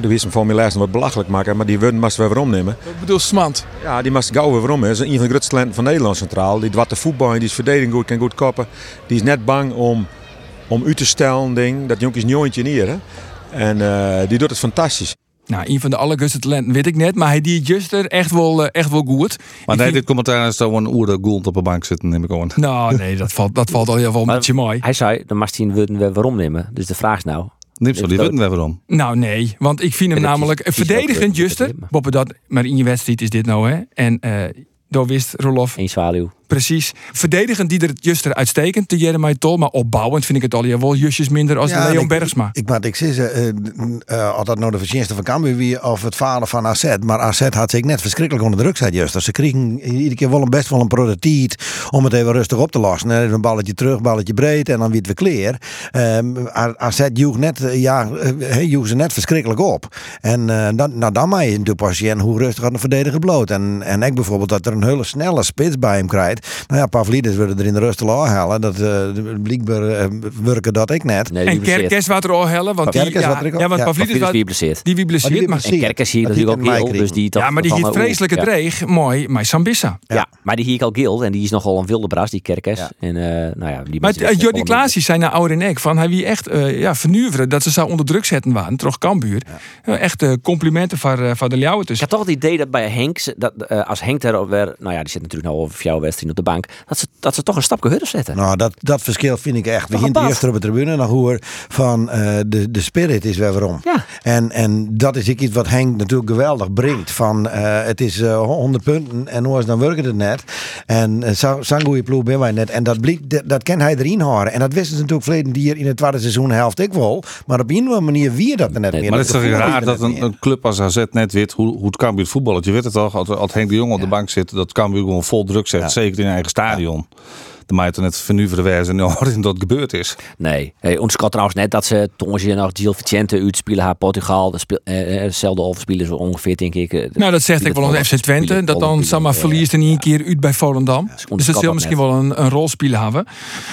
De wisten lijst wat belachelijk maken, maar die moesten we weer omnemen. Ik bedoel, smant. Ja, die moesten gauw weer om. Dat is een van de grootste talenten van Nederland centraal. Die wat de voetbal, die is verdediging goed, kan goed koppen. Die is net bang om, om u te stellen, ding. Dat jonkie is nieuwtje hier. Hè? En eh, die doet het fantastisch. Nou, een van de allergrootste talenten weet ik net, maar hij die juster echt wel, eh, echt wel goed. Maar Ik nee, vind- dit commentaar is toch een oerde gold op de bank zitten, neem ik aan. Nou, nee, dat valt, dat valt al heel wel een Maar beetje mooi. Hij zei, dan mag hij een weer weer omnemen. Dus de vraag is nou... Zo, die weten we waarom. Nou, nee, want ik vind hem namelijk kies- verdedigend juster. Boppen dat, maar in je wedstrijd is dit nou, hè? En eh daar wist Rolof Een zwaluw. Precies. Verdedigend die er het juster uitstekend, de Jeremy Tol. Maar opbouwend vind ik het al ja, wel justjes minder als de Leon ik- Bergsma. Ik, maar ik zeg, eh eh, of dat nou de verdienste van Cambuur wie of het falen van AZ. Maar AZ had zich net verschrikkelijk onder druk gezet juist. Dus ze kregen iedere keer wel een best wel een prototiet om het even rustig op te lossen. Hè. Een balletje terug, balletje breed en dan weer het weer kleer. Ehm, A- AZ joeg net, eh, ja, eh, joeg ze net verschrikkelijk op. En eh, dan, nou, dan maak je natuurlijk pas zien hoe rustig had een verdediger bloot. En, en ik bijvoorbeeld dat er een hele snelle spits bij hem krijgt. Nou ja, Pavlidis wilde er in de rust te laag halen. Dat uh, blijkbaar eh, werken dat ik net. Nee, die En. Kerkers wat er al hellen, want die, ja, wat er ook- ja, want ja, Pavlidis wie blesseert. die wie blesseert, maar. En Kerkers hier Dat natuurlijk ook mij dus die toch ja, maar die hield eh, vreselijke ja. dreig, mooi, maar Sambissa. Ja, maar die hier ik al gild en die is nogal een wilde bras, die Kerkers. Ja. En eh, nou ja, die Maar Jordi Klaasjes zei naar Oude Nek van hij wie echt eh ja, vernuiveren dat ze zou onder druk zetten waren, toch Kambuur. Ja. echt eh, complimenten van, eh, van de Ljouwen Ik dus. heb toch het idee dat bij Henk, dat, eh, als Henk daar weer, nou ja, die zit natuurlijk nou over jouw wedstrijd op de bank, dat ze, dat ze toch een stapje harder zetten. Nou, dat, dat verschil vind ik echt. We een eerst op de tribune nog hoor van eh, de, de spirit is weer waarom. Ja. En, en dat is ook iets wat Henk natuurlijk geweldig brengt. Van eh, het is eh 100 punten en hoe is dan werkt het net. En uh, zo'n goede ploeg ben wij net. En dat, bliek, dat, dat kan hij erin houden. En dat wisten ze natuurlijk verleden hier in het tweede seizoen helft ik wel. Maar op een of andere manier wie dat er net Nee, meer. Maar het is toch raar dat een, club als AZ net weet hoe, hoe het Cambuur voetballen. Je weet het toch, als, als Henk de Jong op de bank zit, dat Cambuur gewoon vol druk zet. Zeker in eigen stadion. Dan maak je toch net vernuiveren wijze en horen dat gebeurd is. Nee, hey, onderschat trouwens net dat ze toen ze nog Gil Vicente uitspelen haar Portugal, eh, eh, hetzelfde overspelen zo ongeveer denk ik. eh, Nou, dat zegt ik wel het aan FC Twente. spelen, Dat dan spelen, Samma eh, verliest en niet een keer uit bij Volendam. Dus dat zal misschien wel een, een rol spelen hebben.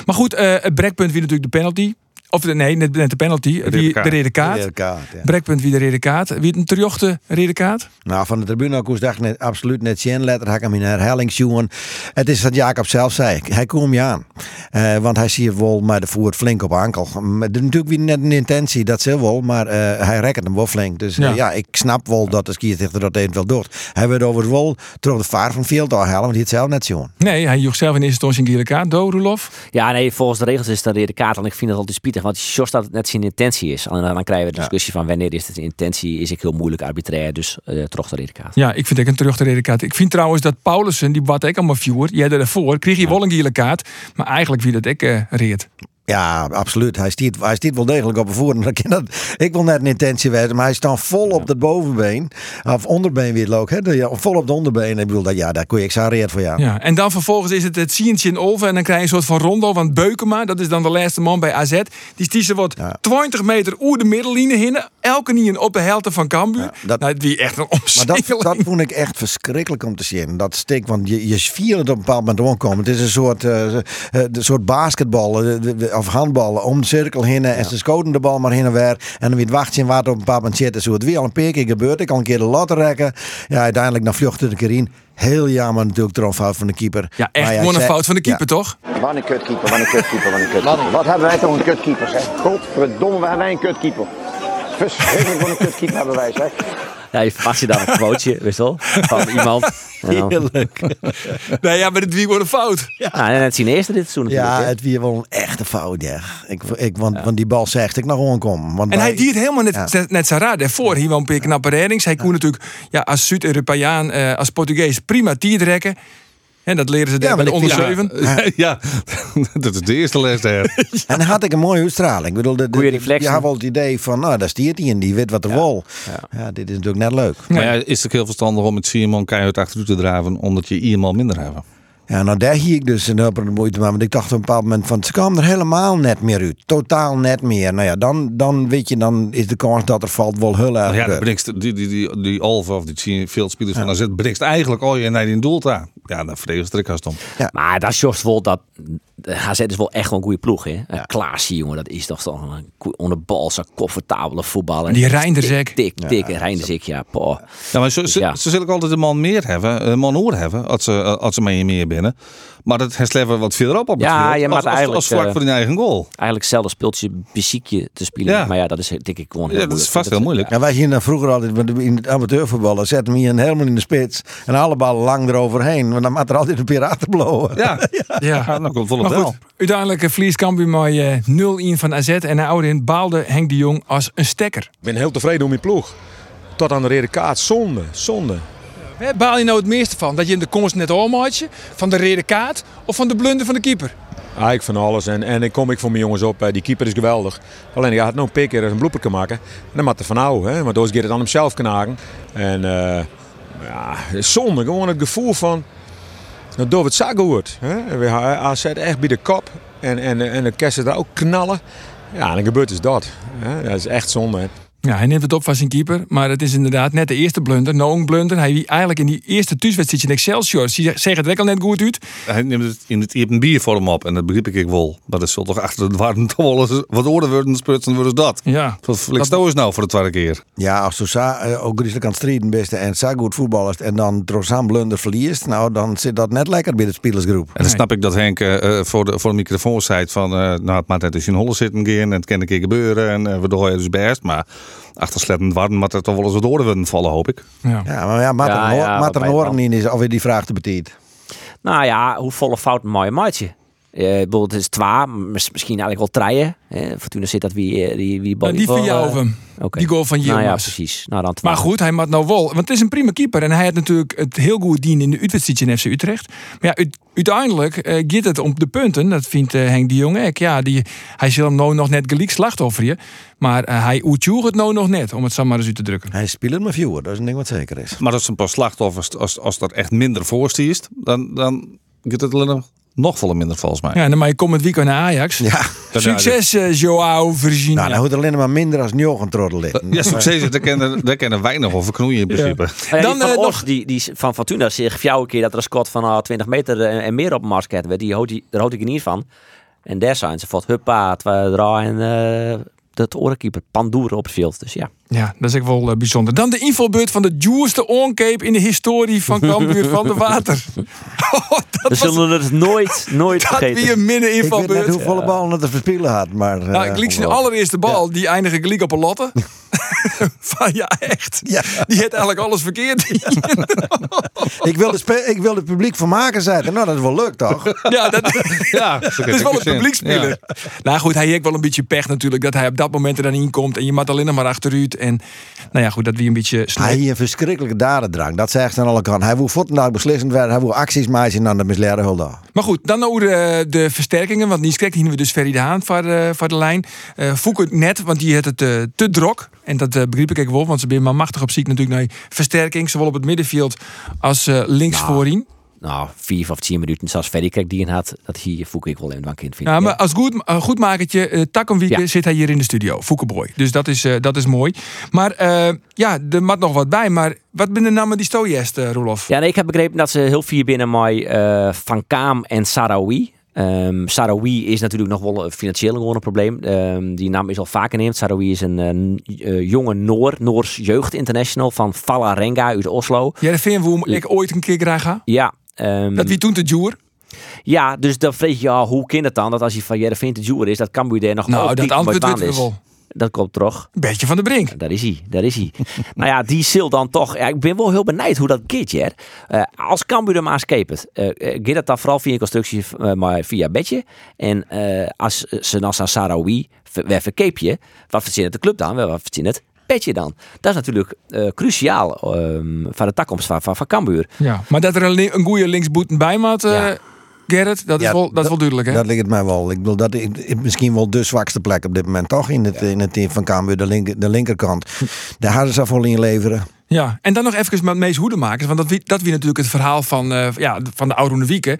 Maar goed, eh, het brekpunt wie natuurlijk de penalty. Of de- nee, net, net de penalty. de rode kaart. De rode kaart, ja. Brekpunt wie de rode kaart. Wie het een terjochte rode kaart? Nou, van de tribune koos dacht net absoluut net zien. Letter had ik hem in herhaling zien. Het is wat Jacob zelf zei. Hij komt je aan. Eh, want hij ziet wel maar de voert flink op ankel. Met natuurlijk weer net een intentie, dat ze wel. Maar eh, hij rekt hem wel flink. Dus Ja. ja, ja ik snap wel dat de skiertichter dat eventueel doet. Hij werd over wel terug de vaart van veel te halen. Want hij het zelf net zien. Nee, hij joeg zelf in eerste instantie een gele kaart. Do, Roelof? Ja, nee, volgens de regels is het een rode kaart. En ik vind dat altijd spietig, want Jos dat het net zijn intentie is. En dan krijgen we de discussie van wanneer is het een intentie, is ik heel moeilijk arbitrair. Dus eh terug de rode kaart. Ja, ik vind ook een terug de rode kaart. Ik vind trouwens dat Paulussen, die wat ik allemaal viewer, jij daarvoor, kreeg je wel een gele kaart. Maar eigenlijk wie dat ik eh reed. Ja, absoluut. Hij stiert, hij stiert wel degelijk op een dat, ik wil net een intentie weten, maar hij staat vol op het bovenbeen. Of onderbeen weer ook. Hè? Vol op de onderbeen. Ik bedoel, dat, ja, daar kon je exareerd voor jou. Ja, en dan vervolgens is het het Sientje in Olven. En dan krijg je een soort van rondo. Want Beukema, dat is dan de laatste man bij AZ. Die stiezen wat Ja. 20 meter oer de middellijnen heen. Elke niet op de helte van Cambuur. Ja, dat- nou, die echt een Maar dat, dat vond ik echt verschrikkelijk om te zien. Dat stik, want je, je viel het op een bepaald moment rondkomen. Het is een soort, de soort basketbal eh, of handballen om de cirkel heen. En ze scoten de bal maar heen en weer. En dan weer het wachten in water op een bepaald moment zitten. Zo het weer al een paar keer gebeurd. Ik al een keer de lat rekken. Ja, uiteindelijk dan vluchtte het een keer in. Heel jammer natuurlijk de fout van de keeper. Ja, echt Maar ja, gewoon een fout van de keeper, ja. toch? Wat een kutkeeper, wat een kutkeeper, wat een kutkeeper. Wat hebben wij toch een kutkeeper, zeg. Godverdomme, wat hebben wij een kutkeeper. Verschrikkelijk wat een kutkeeper hebben wij, zeg. Ja, je verwacht je dan een quoteje, wist wel, van iemand. En Heerlijk. Nee, ja, maar dit wie gewoon een fout. ja, en het zien eerste dit seizoen Ja, het weer wel een echte fout, ja. Ik, ik, want, want die bal zegt ik nog gewoon kom. Want En wij- hij deed helemaal net, Ja. net, net zijn raad. Daarvoor hier wel een paar knappe reddings. Hij kon natuurlijk ja, als Zuid-Europeaan, eh, als Portugees prima tier trekken. En dat leren ze daar Ja, bij de onder ik vind- 7. ja, dat is de eerste les daar. En dan had ik een mooie uitstraling. Ik bedoel, de, de, je had wel het idee van, nou, daar stiert hij en die weet wat er wil. Ja. dit is natuurlijk net leuk. Maar ja, is het ook heel verstandig om met Simon keihard achteruit te draven, omdat je iemand minder hebt. Ja, nou daar hier ik dus een hulp de moeite mee. Want ik dacht op een bepaald moment van, ze kwamen er helemaal net meer uit. Totaal net meer. Nou ja, dan, dan weet je, dan is de kans dat er valt wel heel erg Ja, brengt die, die, die, die Alva of die veel spelers van AZ brengt eigenlijk al je naar die doel. Ja, dan verdedigt Strikhast om. Maar dat is Jos wel dat de HZ is wel echt wel een goede ploeg, hè? Ja. Klaasje, jongen, dat is toch toch een goeie- onder bal, zo'n comfortabele voetballer. Die Reinders ook. Dik, dik, dik Reinders ik, ja. Ja, maar ze, Dus ja. zullen ook altijd een man meer hebben, een man oor hebben, als ze, als ze mee meer binnen. Maar dat herstleven wat verderop op het Ja, je als, maakt als, als, eigenlijk, vlak eh, voor die eigen goal. Eigenlijk hetzelfde speeltje muziekje te spelen. Ja. Maar ja, dat is denk ik gewoon heel Ja, dat is moeilijk. vast heel moeilijk. Ja, wij dan vroeger altijd in het amateurvoetballen. Zetten we hier een helemaal in de spits. En alle ballen lang eroverheen. Want dan maakt er altijd een piraten blowen. Ja, Ja. ja dan komt het Maar wel. goed, uiteindelijk eh, verliest Cambuur maar eh, 0-1 van AZ. En na ouderin baalde Henk de Jong als een stekker. Ik ben heel tevreden om mijn ploeg. Tot aan de rode kaart. Zonde, zonde. Waar baal je nou het meeste van? Dat je in de komst net ommaatje? Van de rode kaart? Of van de blunder van de keeper? Eigenlijk van alles. En, en ik kom ik voor mijn jongens op. eh, Die keeper is geweldig. Alleen hij gaat nou een paar keer een bloeper maken. En dan moet er van nou. Hè? Maar door gaat het aan hemzelf knagen. En eh ja, het is zonde. Gewoon het gevoel van... Dat door het zagen wordt. Hè? We AZ echt bij de kop. En, en, en de kersen er ook knallen. Ja, dan gebeurt dus dat. Hè? Dat is echt zonde. Ja, hij neemt het op van zijn keeper. Maar het is inderdaad net de eerste blunder. Nou, een blunder. Hij wie eigenlijk in die eerste thuiswedstrijd in Excelsior. Ze zeggen het ook al net goed uit. Hij neemt het in het, je hebt een biervorm op en dat begreep ik wel. Maar dat zal toch achter de warm toch wel eens wat ouder worden sprutsen worden dat. Ja. Wat is nou voor de tweede keer? Ja, als je sa- eh, ook Griezelig kan strijden beste en zo goed voetballers en dan Trozan blunder verliest, nou dan zit dat net lekker bij de spelersgroep. En dan snap ik dat Henk eh, eh, voor, de, voor de microfoon zei van... eh, nou, het maakt net eens in Holle zitten gaan en het kan een keer gebeuren. En uh, waardoor je dus best. Maar achter slettend warm er toch wel eens wat oren vallen, hoop ik. Ja. Ja, maar ja, Ja, er ja, er Noorden wij in is alweer die vraag te betiet. Nou ja, hoe volle fout een mooie maatje. Eh bijvoorbeeld het is twee, mis- misschien eigenlijk wel treien. Eh, Fortuna zit dat wie eh, die wie Nou, die van jou, hem. Oké. Die goal van Nou ja, precies. Nou dan. Maar goed, hij moet nou wel. Want het is een prima keeper. En hij had natuurlijk het heel goed dien in de uitwedstrijd in FC Utrecht. Maar ja, uit- uiteindelijk eh gaat het om de punten. Dat vindt eh, Henk de Jong ook. Ja, die, hij zal hem nou nog net gelijk slachtoffer je. Maar eh, hij uitjoeg het nou nog net. Om het zo maar eens uit te drukken. Hij speelt met viewer, dat is een ding wat zeker is. Maar als een paar slachtoffers, als, als dat echt minder voorstiest, dan, dan gaat het alleen nog volle minder volgens mij. Ja, en dan maar je komt het weekend naar Ajax. Ja, Succes, eh, Joao Virginia. nou, dan hoeft alleen maar minder als Njogen trottel liggen. Ja, succes, daar kennen, daar kennen weinig over knoeien in principe. Ja, Dan, dan eh, van nog- Os, die, die van Fortuna zich een keer dat er een scot van ah, 20 meter en, en meer op een marsket werd. Die die, daar houd ik niet van. En daar zijn ze valt huppa, draaien en eh dat orenkeeper Pandoer op het veld. Dus ja. Ja, dat is ook wel eh, bijzonder. Dan de invalbeurt van de duurste oncape in de historie van Cambuur van de Water. Oh, dat We was zullen het nooit, nooit dat vergeten. weer een minne Ik weet net invalbeurt. hoeveel ballen het te verspelen had, maar... Nou, ik liep zijn allereerste bal, die eindigde gelijk op een lotte. Van ja, echt. Ja. Die had eigenlijk alles verkeerd. ik, wil spe- ik wil het publiek vermaken zetten. Nou, dat is wel leuk, toch? ja, dat, Ja, dat is wel een publiekspeler. Nou goed, hij heeft wel een beetje pech natuurlijk dat hij op dat moment er dan in komt. En je moet alleen nog maar achteruit. En nou ja, goed, dat wie een beetje Hij heeft een verschrikkelijke dadendrang. Dat zegt ze aan alle kanten. Hij wil vandaag beslissend werden. Hij wil acties maken en dan de misleren hulde. Maar goed, dan over de, de versterkingen. Want niet krijgt hier we dus Ferry de Haan voor de, voor de lijn. Eh Foucault net, want die had het eh, te drok. En dat eh, begreep ik ook wel, want ze zijn maar machtig op ziek natuurlijk naar versterking. Zowel op het middenveld als eh, links voorin. Nou, vier of tien minuten, zoals Krek die in had, dat hier voel ik wel even een kind vind. Ja, maar als goed, goedmakertje, uh, Takkenwieke Ja. zit hij hier in de studio. Foukeboy. Dus dat is, eh, dat is mooi. Maar eh, ja, er mat nog wat bij. Maar wat ben de namen die stoojest, Roelof? Ja, nee, ik heb begrepen dat ze heel vier binnen mij eh, Van Kaam en Sarawi. Ehm Sarawi is natuurlijk nog wel een financieel gewoon een probleem. Ehm, die naam is al vaker genoemd. Sarawi is een eh, eh, jonge Noor, Noors jeugd international van Valarenga uit Oslo. Ja, dat vind je ik ooit een keer graag ga. Ja. Ehm, Dat wie toen te Joer? ja, dus dan vrees je, ja, hoe kan het dan dat als hij van Jereveen te Joer is, dat Cambuur daar nog Nou, dat antwoord weten we is. wel. Dat komt. Een beetje van de brink. Daar is hij, daar is hij. nou ja, die zil dan toch. Ja, ik ben wel heel benieuwd hoe dat gaat, Jer. Eh, als Cambuur er maar escapet, uh, gaat dat dan vooral via een constructie, eh, maar via bedje. En eh, als ze dan aan Sarawi weer verkeepje, wat verzint de club dan? Wat verzint het? Petje dan. Dat is natuurlijk eh, cruciaal ehm, voor de toekomst van, van, van Cambuur. Ja, maar dat er een, een goede linksboeten bij maat, uh, Ja. Gerrit, dat is, Ja, wel, dat is wel duidelijk, hè? Dat ligt het mij wel. Ik bedoel, dat is is misschien wel de zwakste plek op dit moment, toch? In het, in het team van Cambuur, de, linker, de linkerkant. Daar hadden ze vol in leveren. Ja, en dan nog even met Mees Hoedemakers. Want dat wie, dat wie natuurlijk het verhaal van, eh, ja, van de Oude Wieken.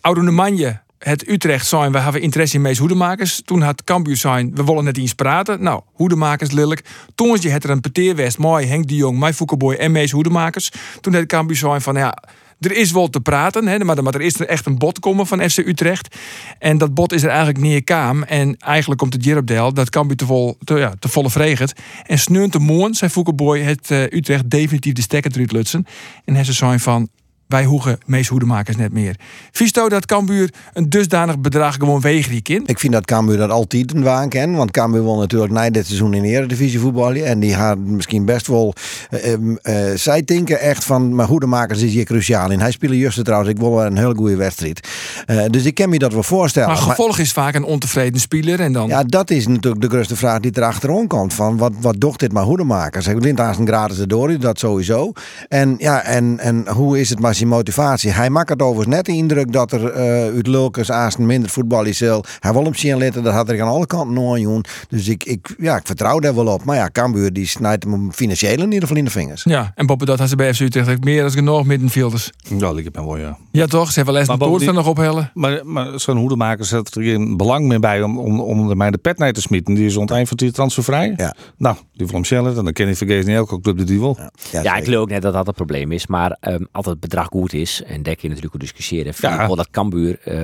Oude Manje, het Utrecht zijn, we hebben interesse in Mees Hoedemakers. Toen had Cambuur zijn, we willen net eens praten. Nou, Hoedemakers lelijk. Toen je het er een peteerwest, mooi, Henk de Jong, Mai Foukeboy en Mees Hoedemakers. Toen had Cambuur zijn van, ja, er is wel te praten, hè, maar, maar er is echt een bod komen van FC Utrecht. En dat bod is er eigenlijk neer kaam. En eigenlijk komt het deel dat Cambuur te, vol, te, ja, te volle vreget. En sneunt de moon, zei Boy, het eh, Utrecht definitief de stekker eruit lutsen. En hij zei van, wij hoegen meest hoedemakers net meer. Visto dat Cambuur een dusdanig bedrag gewoon wegen die kind? Ik vind dat Cambuur dat altijd een waan kan. Want Cambuur won natuurlijk na dit seizoen in de Eredivisie voetballen. En die gaat misschien best wel... eh, ehm, eh, zij denken echt van... Maar hoedemakers is hier cruciaal in. Hij speelde juist trouwens. Ik wil wel een hele goede wedstrijd. Eh, dus ik kan me dat wel voorstellen. Maar gevolg is vaak een ontevreden speler. En dan... Ja, dat is natuurlijk de grootste vraag die erachteraan komt. Van wat, wat docht dit maar hoedemakers? Hij wint aan een gratis erdoor, dat sowieso. En ja, en, en hoe is het maar zijn motivatie? Hij maakt het overigens net de indruk dat er eh uit Lulkes aast minder voetbal is. Hij wil hem zien letten, dat had er aan alle kanten nooit doen. Dus ik, ik, ja, ik vertrouw daar wel op. Maar ja, Cambuur die snijdt hem financieel in ieder geval in de vingers. Ja, en Boppe dat had ze bij FC Utrecht meer dan genoeg middenvelders. Ja, ik heb wel, ja. Ja toch? Ze hebben wel eens Maar een poort bovendien- nog ophellen. Maar, maar zo'n hoedemakers zet er geen belang meer bij om, om, om er mij de pet naar te smieten. Die is aan het eind van die transfervrij. Ja. Nou, die wil hem zelf. En dan ken vergeten niet elke club die die wil. Ja, ik geloof ook net dat dat het probleem is. Maar ehm, als het goed is, en daar kun je natuurlijk ook discussiëren. Vind Ja. ik wel dat Cambuur eh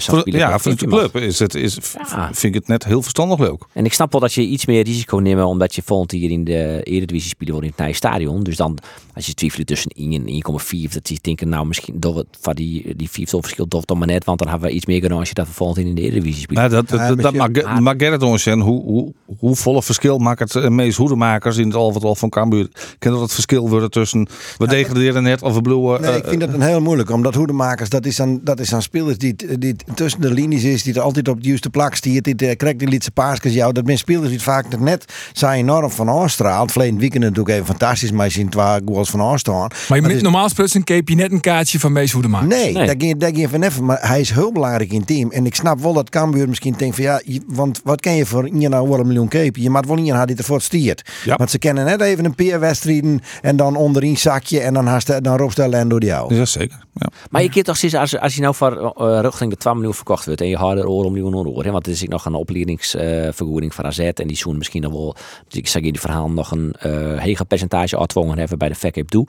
zou Voor, ja, dat voor de vind je mag. club is het, is, Ja. vind ik het net heel verstandig leuk. En ik snap wel dat je iets meer risico neemt, omdat je volgend jaar in de Eredivisie spelen wordt in het nieuwe stadion. Dus dan, als je twijfelt tussen 1 en 1,4, dat je denken, nou misschien door het van die, die viertal verschil toch dan maar net, want dan hebben we iets meer gedaan als je dat we volgend jaar in de Eredivisie spelen. Nou, dat, dat, dat, mag, Gerrit ons zeggen. Hoe, hoe, hoe volle verschil maakt het eh, meest hoedemakers in het al van Cambuur? Kan dat het verschil worden tussen we degraderen net of we bloeien? Nee, ik vind dat een heel moeilijk. Omdat hoedemakers, dat is aan, dat is aan spelers die, die tussen de linies is. Die er altijd op de juiste plak stiert. Die eh, krijgt die lietse paarsjes jou. Dat zijn spelers die het vaak net zijn enorm van afstraalt. Verleden weekend natuurlijk even fantastisch. Maar je ziet waar goals van afstaan. Maar je is- normaal sprutsen keep je net een kaartje van Mees Hoedemakers. Nee, Nee. daar ging daar ging je van even. Maar hij is heel belangrijk in het team. En ik snap wel dat Cambuur misschien denkt van ja, je- want wat ken je voor je nou wel een miljoen kepen? Je maakt wel niet aan die ervoor stiert. Ja. Want ze kennen net even een paar wedstrijden en dan onderin zakje en dan haast dan roepstellen en door jou. Ja, zeker. Ja. Maar je kunt toch zien, als, als je nou voor eh, richting de 12 miljoen verkocht wordt en je houdt er oor om miljoen oor, hè, want er is ook nog een opleidingsvergoeding van AZ en die zoen misschien nog wel, dus ik zeg in die verhaal nog een eh hege percentage uitwongen hebben bij de verkoop toe.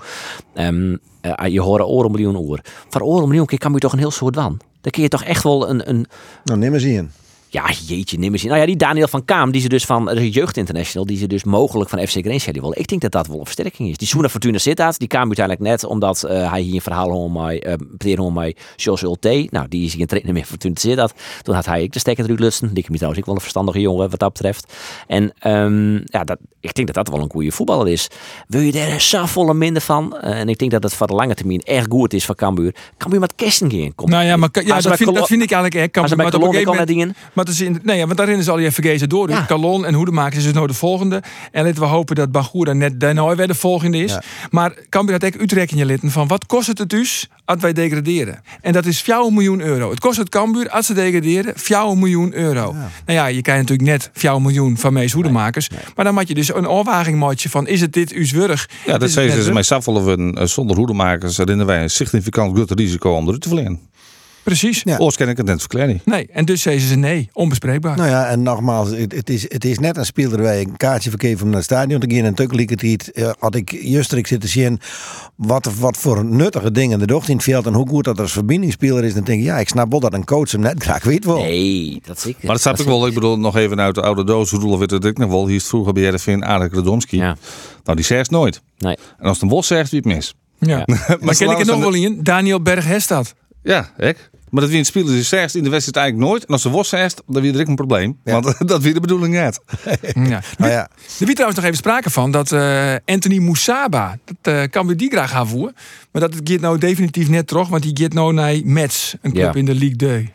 Ehm, eh, je hoort oor om miljoen oor. Voor oor om miljoen kan je toch een heel soort van. Dan kun je toch echt wel een, een Nou, neem eens in. Ja, jeetje, neem eens in. Nou ja, die Daniel van Kaam, die ze dus van de Jeugd International, die ze dus mogelijk van FC die willen. Ik denk dat dat wel een versterking is. Die Soena Fortuna Sittard, die kwam uiteindelijk net omdat eh, hij hier een verhaal hoorde met, uh, meteen met Jos Ulte. Nou, die is geen trainer meer van Fortuna Sittard. Toen had hij ik de stekker eruit lutsen. Die ik trouwens ook wel een verstandige jongen wat dat betreft. En ehm, ja, dat, ik denk dat dat wel een goede voetballer is. Wil je er volle minder van? Eh, en ik denk dat het voor de lange termijn erg goed is voor Cambuur. Cambuur met Kesten gaan. Komt. Nou ja, maar ja, dat, vind, Colo- dat vind ik eigenlijk echt. Bij maar op een gegeven moment-. Maar het is in, nee, ja, want daarin is al je vergezen door. Dus Ja. Calon en Hoedemakers is dus nou de volgende. En laten we hopen dat Bagura net daarna weer de volgende is. Ja. Maar Cambuur had ook Utrecht in je litten van wat kost het het dus als wij degraderen? En dat is 4 miljoen euro. Het kost het Cambuur als ze degraderen 4 miljoen euro. Nou ja, je krijgt natuurlijk net 4 miljoen van Mees Hoedemakers. Maar dan moet je dus een maken van is het dit us wurg? Ja, dat zeggen ze. Mij saffelen we zonder hoedemakers herinneren wij een significant groot risico om eruit te verlenen. Precies. Ja. Oors ken ik het net verklaren. Nee, en dus zeiden ze nee, onbespreekbaar. Nou ja, en nogmaals, het, het, is, het is net een speler waar je een kaartje verkeerd om naar het stadion te gaan. En het uh, had ik juist ik zitten zien wat, wat voor nuttige dingen er docht in het veld en hoe goed dat er als verbindingsspeler is. Dan denk ik, ja, ik snap wel dat een coach hem net graag weet wel. Nee, dat zeker. Maar dat snap ik wel. Ik bedoel, nog even uit de oude doos. Hoe weet het ik nog wel. Hier is vroeger bij RFV Arik Radomski. Ja. Nou, die zegt nooit. Nee. En als het een bos zegt, wie het mis. Ja. maar ken ik het nog wel in? Daniel Berg-Hestad. Ja, ik. Maar dat wie een speler die zegt in de wedstrijd eigenlijk nooit. En als ze was zegt, dan weer er een probleem. Want dat weer de bedoeling net. Ja. Nou ja, Er wie trouwens nog even sprake van dat eh, Anthony Moussaba, dat eh, kan we die graag gaan voeren. Maar dat gaat nou definitief net terug, want die gaat nou naar Mets, een club Ja. in de League 2.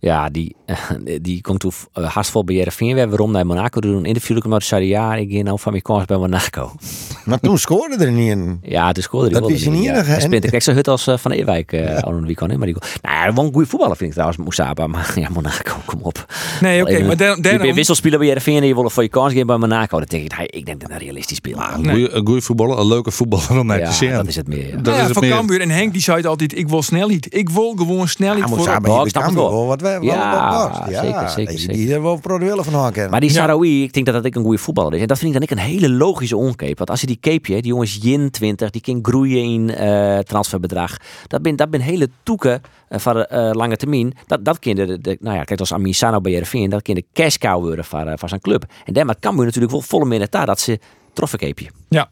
Ja, die, die komt toen uh, haastvol bij Jereveen. We hebben waarom naar Monaco doen. Een interview met zei hij, ja, ik ga nou van mijn kans bij Monaco. maar toen scoorde er niet in. Ja, toen scoorde hij Dat je niet ja. nog, hè? Speelt ik zo hut als uh, Van Eerwijk uh, ja. al weekend. Maar die, nou ja, wel een goede voetballer vind ik trouwens, Moussaba. Maar ja, Monaco, kom op. Nee, oké, Even- maar daar- Je daarom- bent wisselspeler bij Jereveen en je wil voor je kans geven bij Monaco. Dat denk ik, hij- ik denk dat hij realistisch speelt. Een goeie- Een goede voetballer, een leuke voetballer om naar te ja, zien. dat is het meer. Ja. Dat Nou is ja, het van meer. Cambuur en Henk die zei het altijd, ik wil snelheid. Ik wil gewoon snelheid Ja, voor samen Ja, hier ik bij snap het Cambuur wel. wel wat wel Ja, wat past. Ja, zeker, zeker, die, zeker. Die er wel pro de willen van haken. Maar die Sarawi, ik denk dat dat ik een goede voetballer is. En dat vind ik dan ik een hele logische onkeep. Want als je die keepje, die jongens Jin 20, die kan groeien in eh, transferbedrag. Dat ben, dat ben hele toeken eh, van eh, lange termijn. Dat, dat kan de, nou ja, kijk als Amin Sano bij Jereveen, dat kan de cash cow worden van, van zijn club. En daarmee kan je natuurlijk wel volle daar dat ze troffenkeepje. Ja.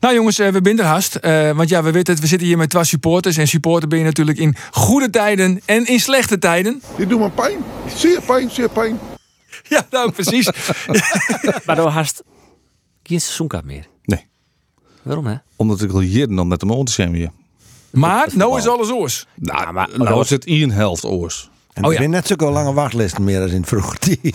Nou jongens, eh, we binden haast. Eh, want ja, we weten het, we zitten hier met twee supporters. En supporter ben je natuurlijk in goede tijden en in slechte tijden. Die doen me pijn. Zeer pijn, zeer pijn. Ja, nou precies. maar door haast geen seizoenkaart meer. Nee. Waarom hè? Omdat ik al jaren om met hem aan te zijn weer. Maar nou is alles oors. Nou, maar, nou is het één helft oors. En Oh ja. zijn net zulke lange wachtlijsten meer als in het vroege tijd.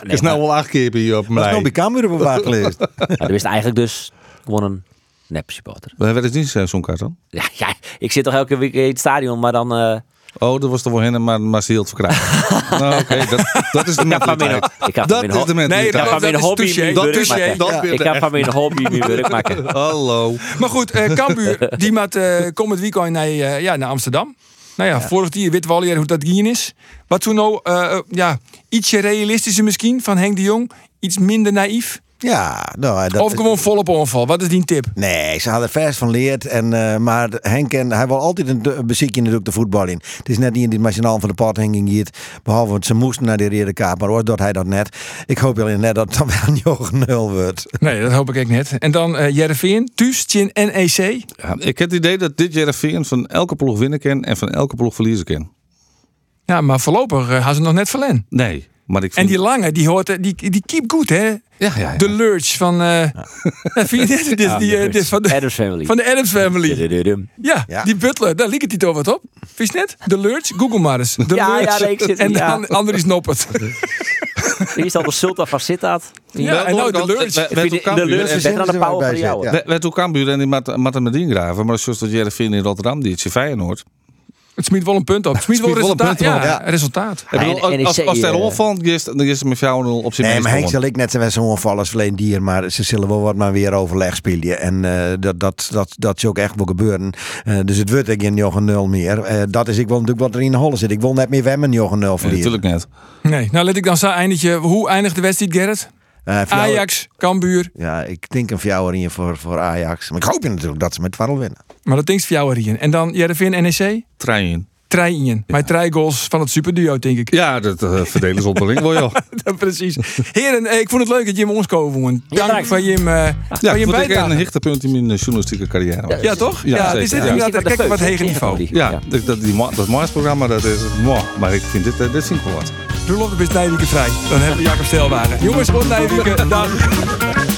Het is nou wel acht keer hier op Dat is nog mij. bij Cambuur op een wachtlijst. Nou, er is eigenlijk dus gewoon een nep supporter. We hebben het niet zo'n kaart dan? Ja, ja, ik zit toch elke week in het stadion, maar dan... eh, Oh, dat was toch wel hen, maar, maar ze hield verkrijgen. nou, oké, dat, dat is de Ik heb van mijn, mentaliteit. ik heb Dat van is mijn, de Nee, mentaliteit. van mijn dat is hobby touché, mijn dat werk touché, maken. dat weer Ik heb van mijn hobby mijn werk maken. Hallo. Maar goed, eh Cambuur, die maakt eh komend weekend naar, eh, ja, naar Amsterdam. Nou ja, vorig jaar weten we al hoe dat ging is. Wat toen nou, eh, ja, ietsje realistischer misschien van Henk de Jong. Iets minder naïef. Ja, nou, dat of gewoon volop onval. Wat is die tip? Nee, ze hadden er vers van leerd. En, eh, maar Henk en, hij wil altijd een, een beziekje natuurlijk de voetbal in. Het is net niet in die machinaal van de pot hanging hier. Behalve want ze moesten naar de rode kaart. Maar ooit doet hij dat net. Ik hoop wel net dat het dan wel een Jochen 0 wordt. Nee, dat hoop ik echt net. En dan eh Jereveen, Chin, NEC. Ja, ik heb het idee dat dit Jereveen van elke ploeg winnen kan en van elke ploeg verliezen kan. Ja, maar voorlopig eh, gaan ze nog net verlen. Nee, maar ik En vind... die lange, die hoort, eh, die, die keep goed, hè? ja, ja, ja. De lurch van. eh vind je dit? Dit- die, eh, dit van, de, Adams Family. van de Adams Family. Ja, Ja. die butler, daar liep het niet over wat op. Vind je het net? De lurch, Google maar eens. De Ja, lurch. ja, nee, ik zit- en ja. dan Andries Noppert. Hier is al de Sultan van Sittard. Ja, en nou de lurch. De lurch en- is dan de power van jou. werd- ook Cambuur en die ingraven. Maar zoals dat Jereveen in Rotterdam, die het je Feyenoord. Het smiet wel een punt op. Het smiet wel een een resultaat. punt Ja, op, ja. resultaat. Ik en als, als, eh, onvalt, dan is het met 4-0 op zijn Nee, maar Henk zal ik net zijn zo'n onval als verleden dier. Maar ze zullen wel wat maar weer overleg spelen. En eh, dat, dat, dat, dat is ook echt wel gebeuren. Eh, dus het wordt ook geen Jochen 0 meer. Eh, dat is ik wil natuurlijk wat er in de holle zit. Ik wil net meer wem een Jochen 0 Nee, verliezen. natuurlijk net. Nee, nou let ik dan zo eindigje. Hoe eindigt de wedstrijd, Gerrit? Eh, Ajax, Cambuur. Ja, ik denk een fjouwer in voor, voor Ajax. Maar ik hoop natuurlijk dat ze met 12 winnen. Maar dat denkt voor jou erin. En dan Jereveen, NEC? Trein. Treien. Mijn drie goals van het superduo, denk ik. Ja, dat eh, verdelen ze onderling wel, joh. Ja, precies. Heren, eh, ik vond het leuk dat je hem ons komen. Dank bedankt. voor je, eh, Ja, voor je ik vond ik een hichtepunt in mijn journalistieke carrière. Ja, toch? Ja, Ja, zeker, is dit ja. inderdaad kijk, wat heger niveau. Ja, dat, dat, die, dat Maasprogramma, dat is mooi. Maar ik vind dit, eh, dit wat. De best Nijwieken vrij. Dan hebben we Jacob Stelwagen. Jongens, tot Nijwieken. Dag.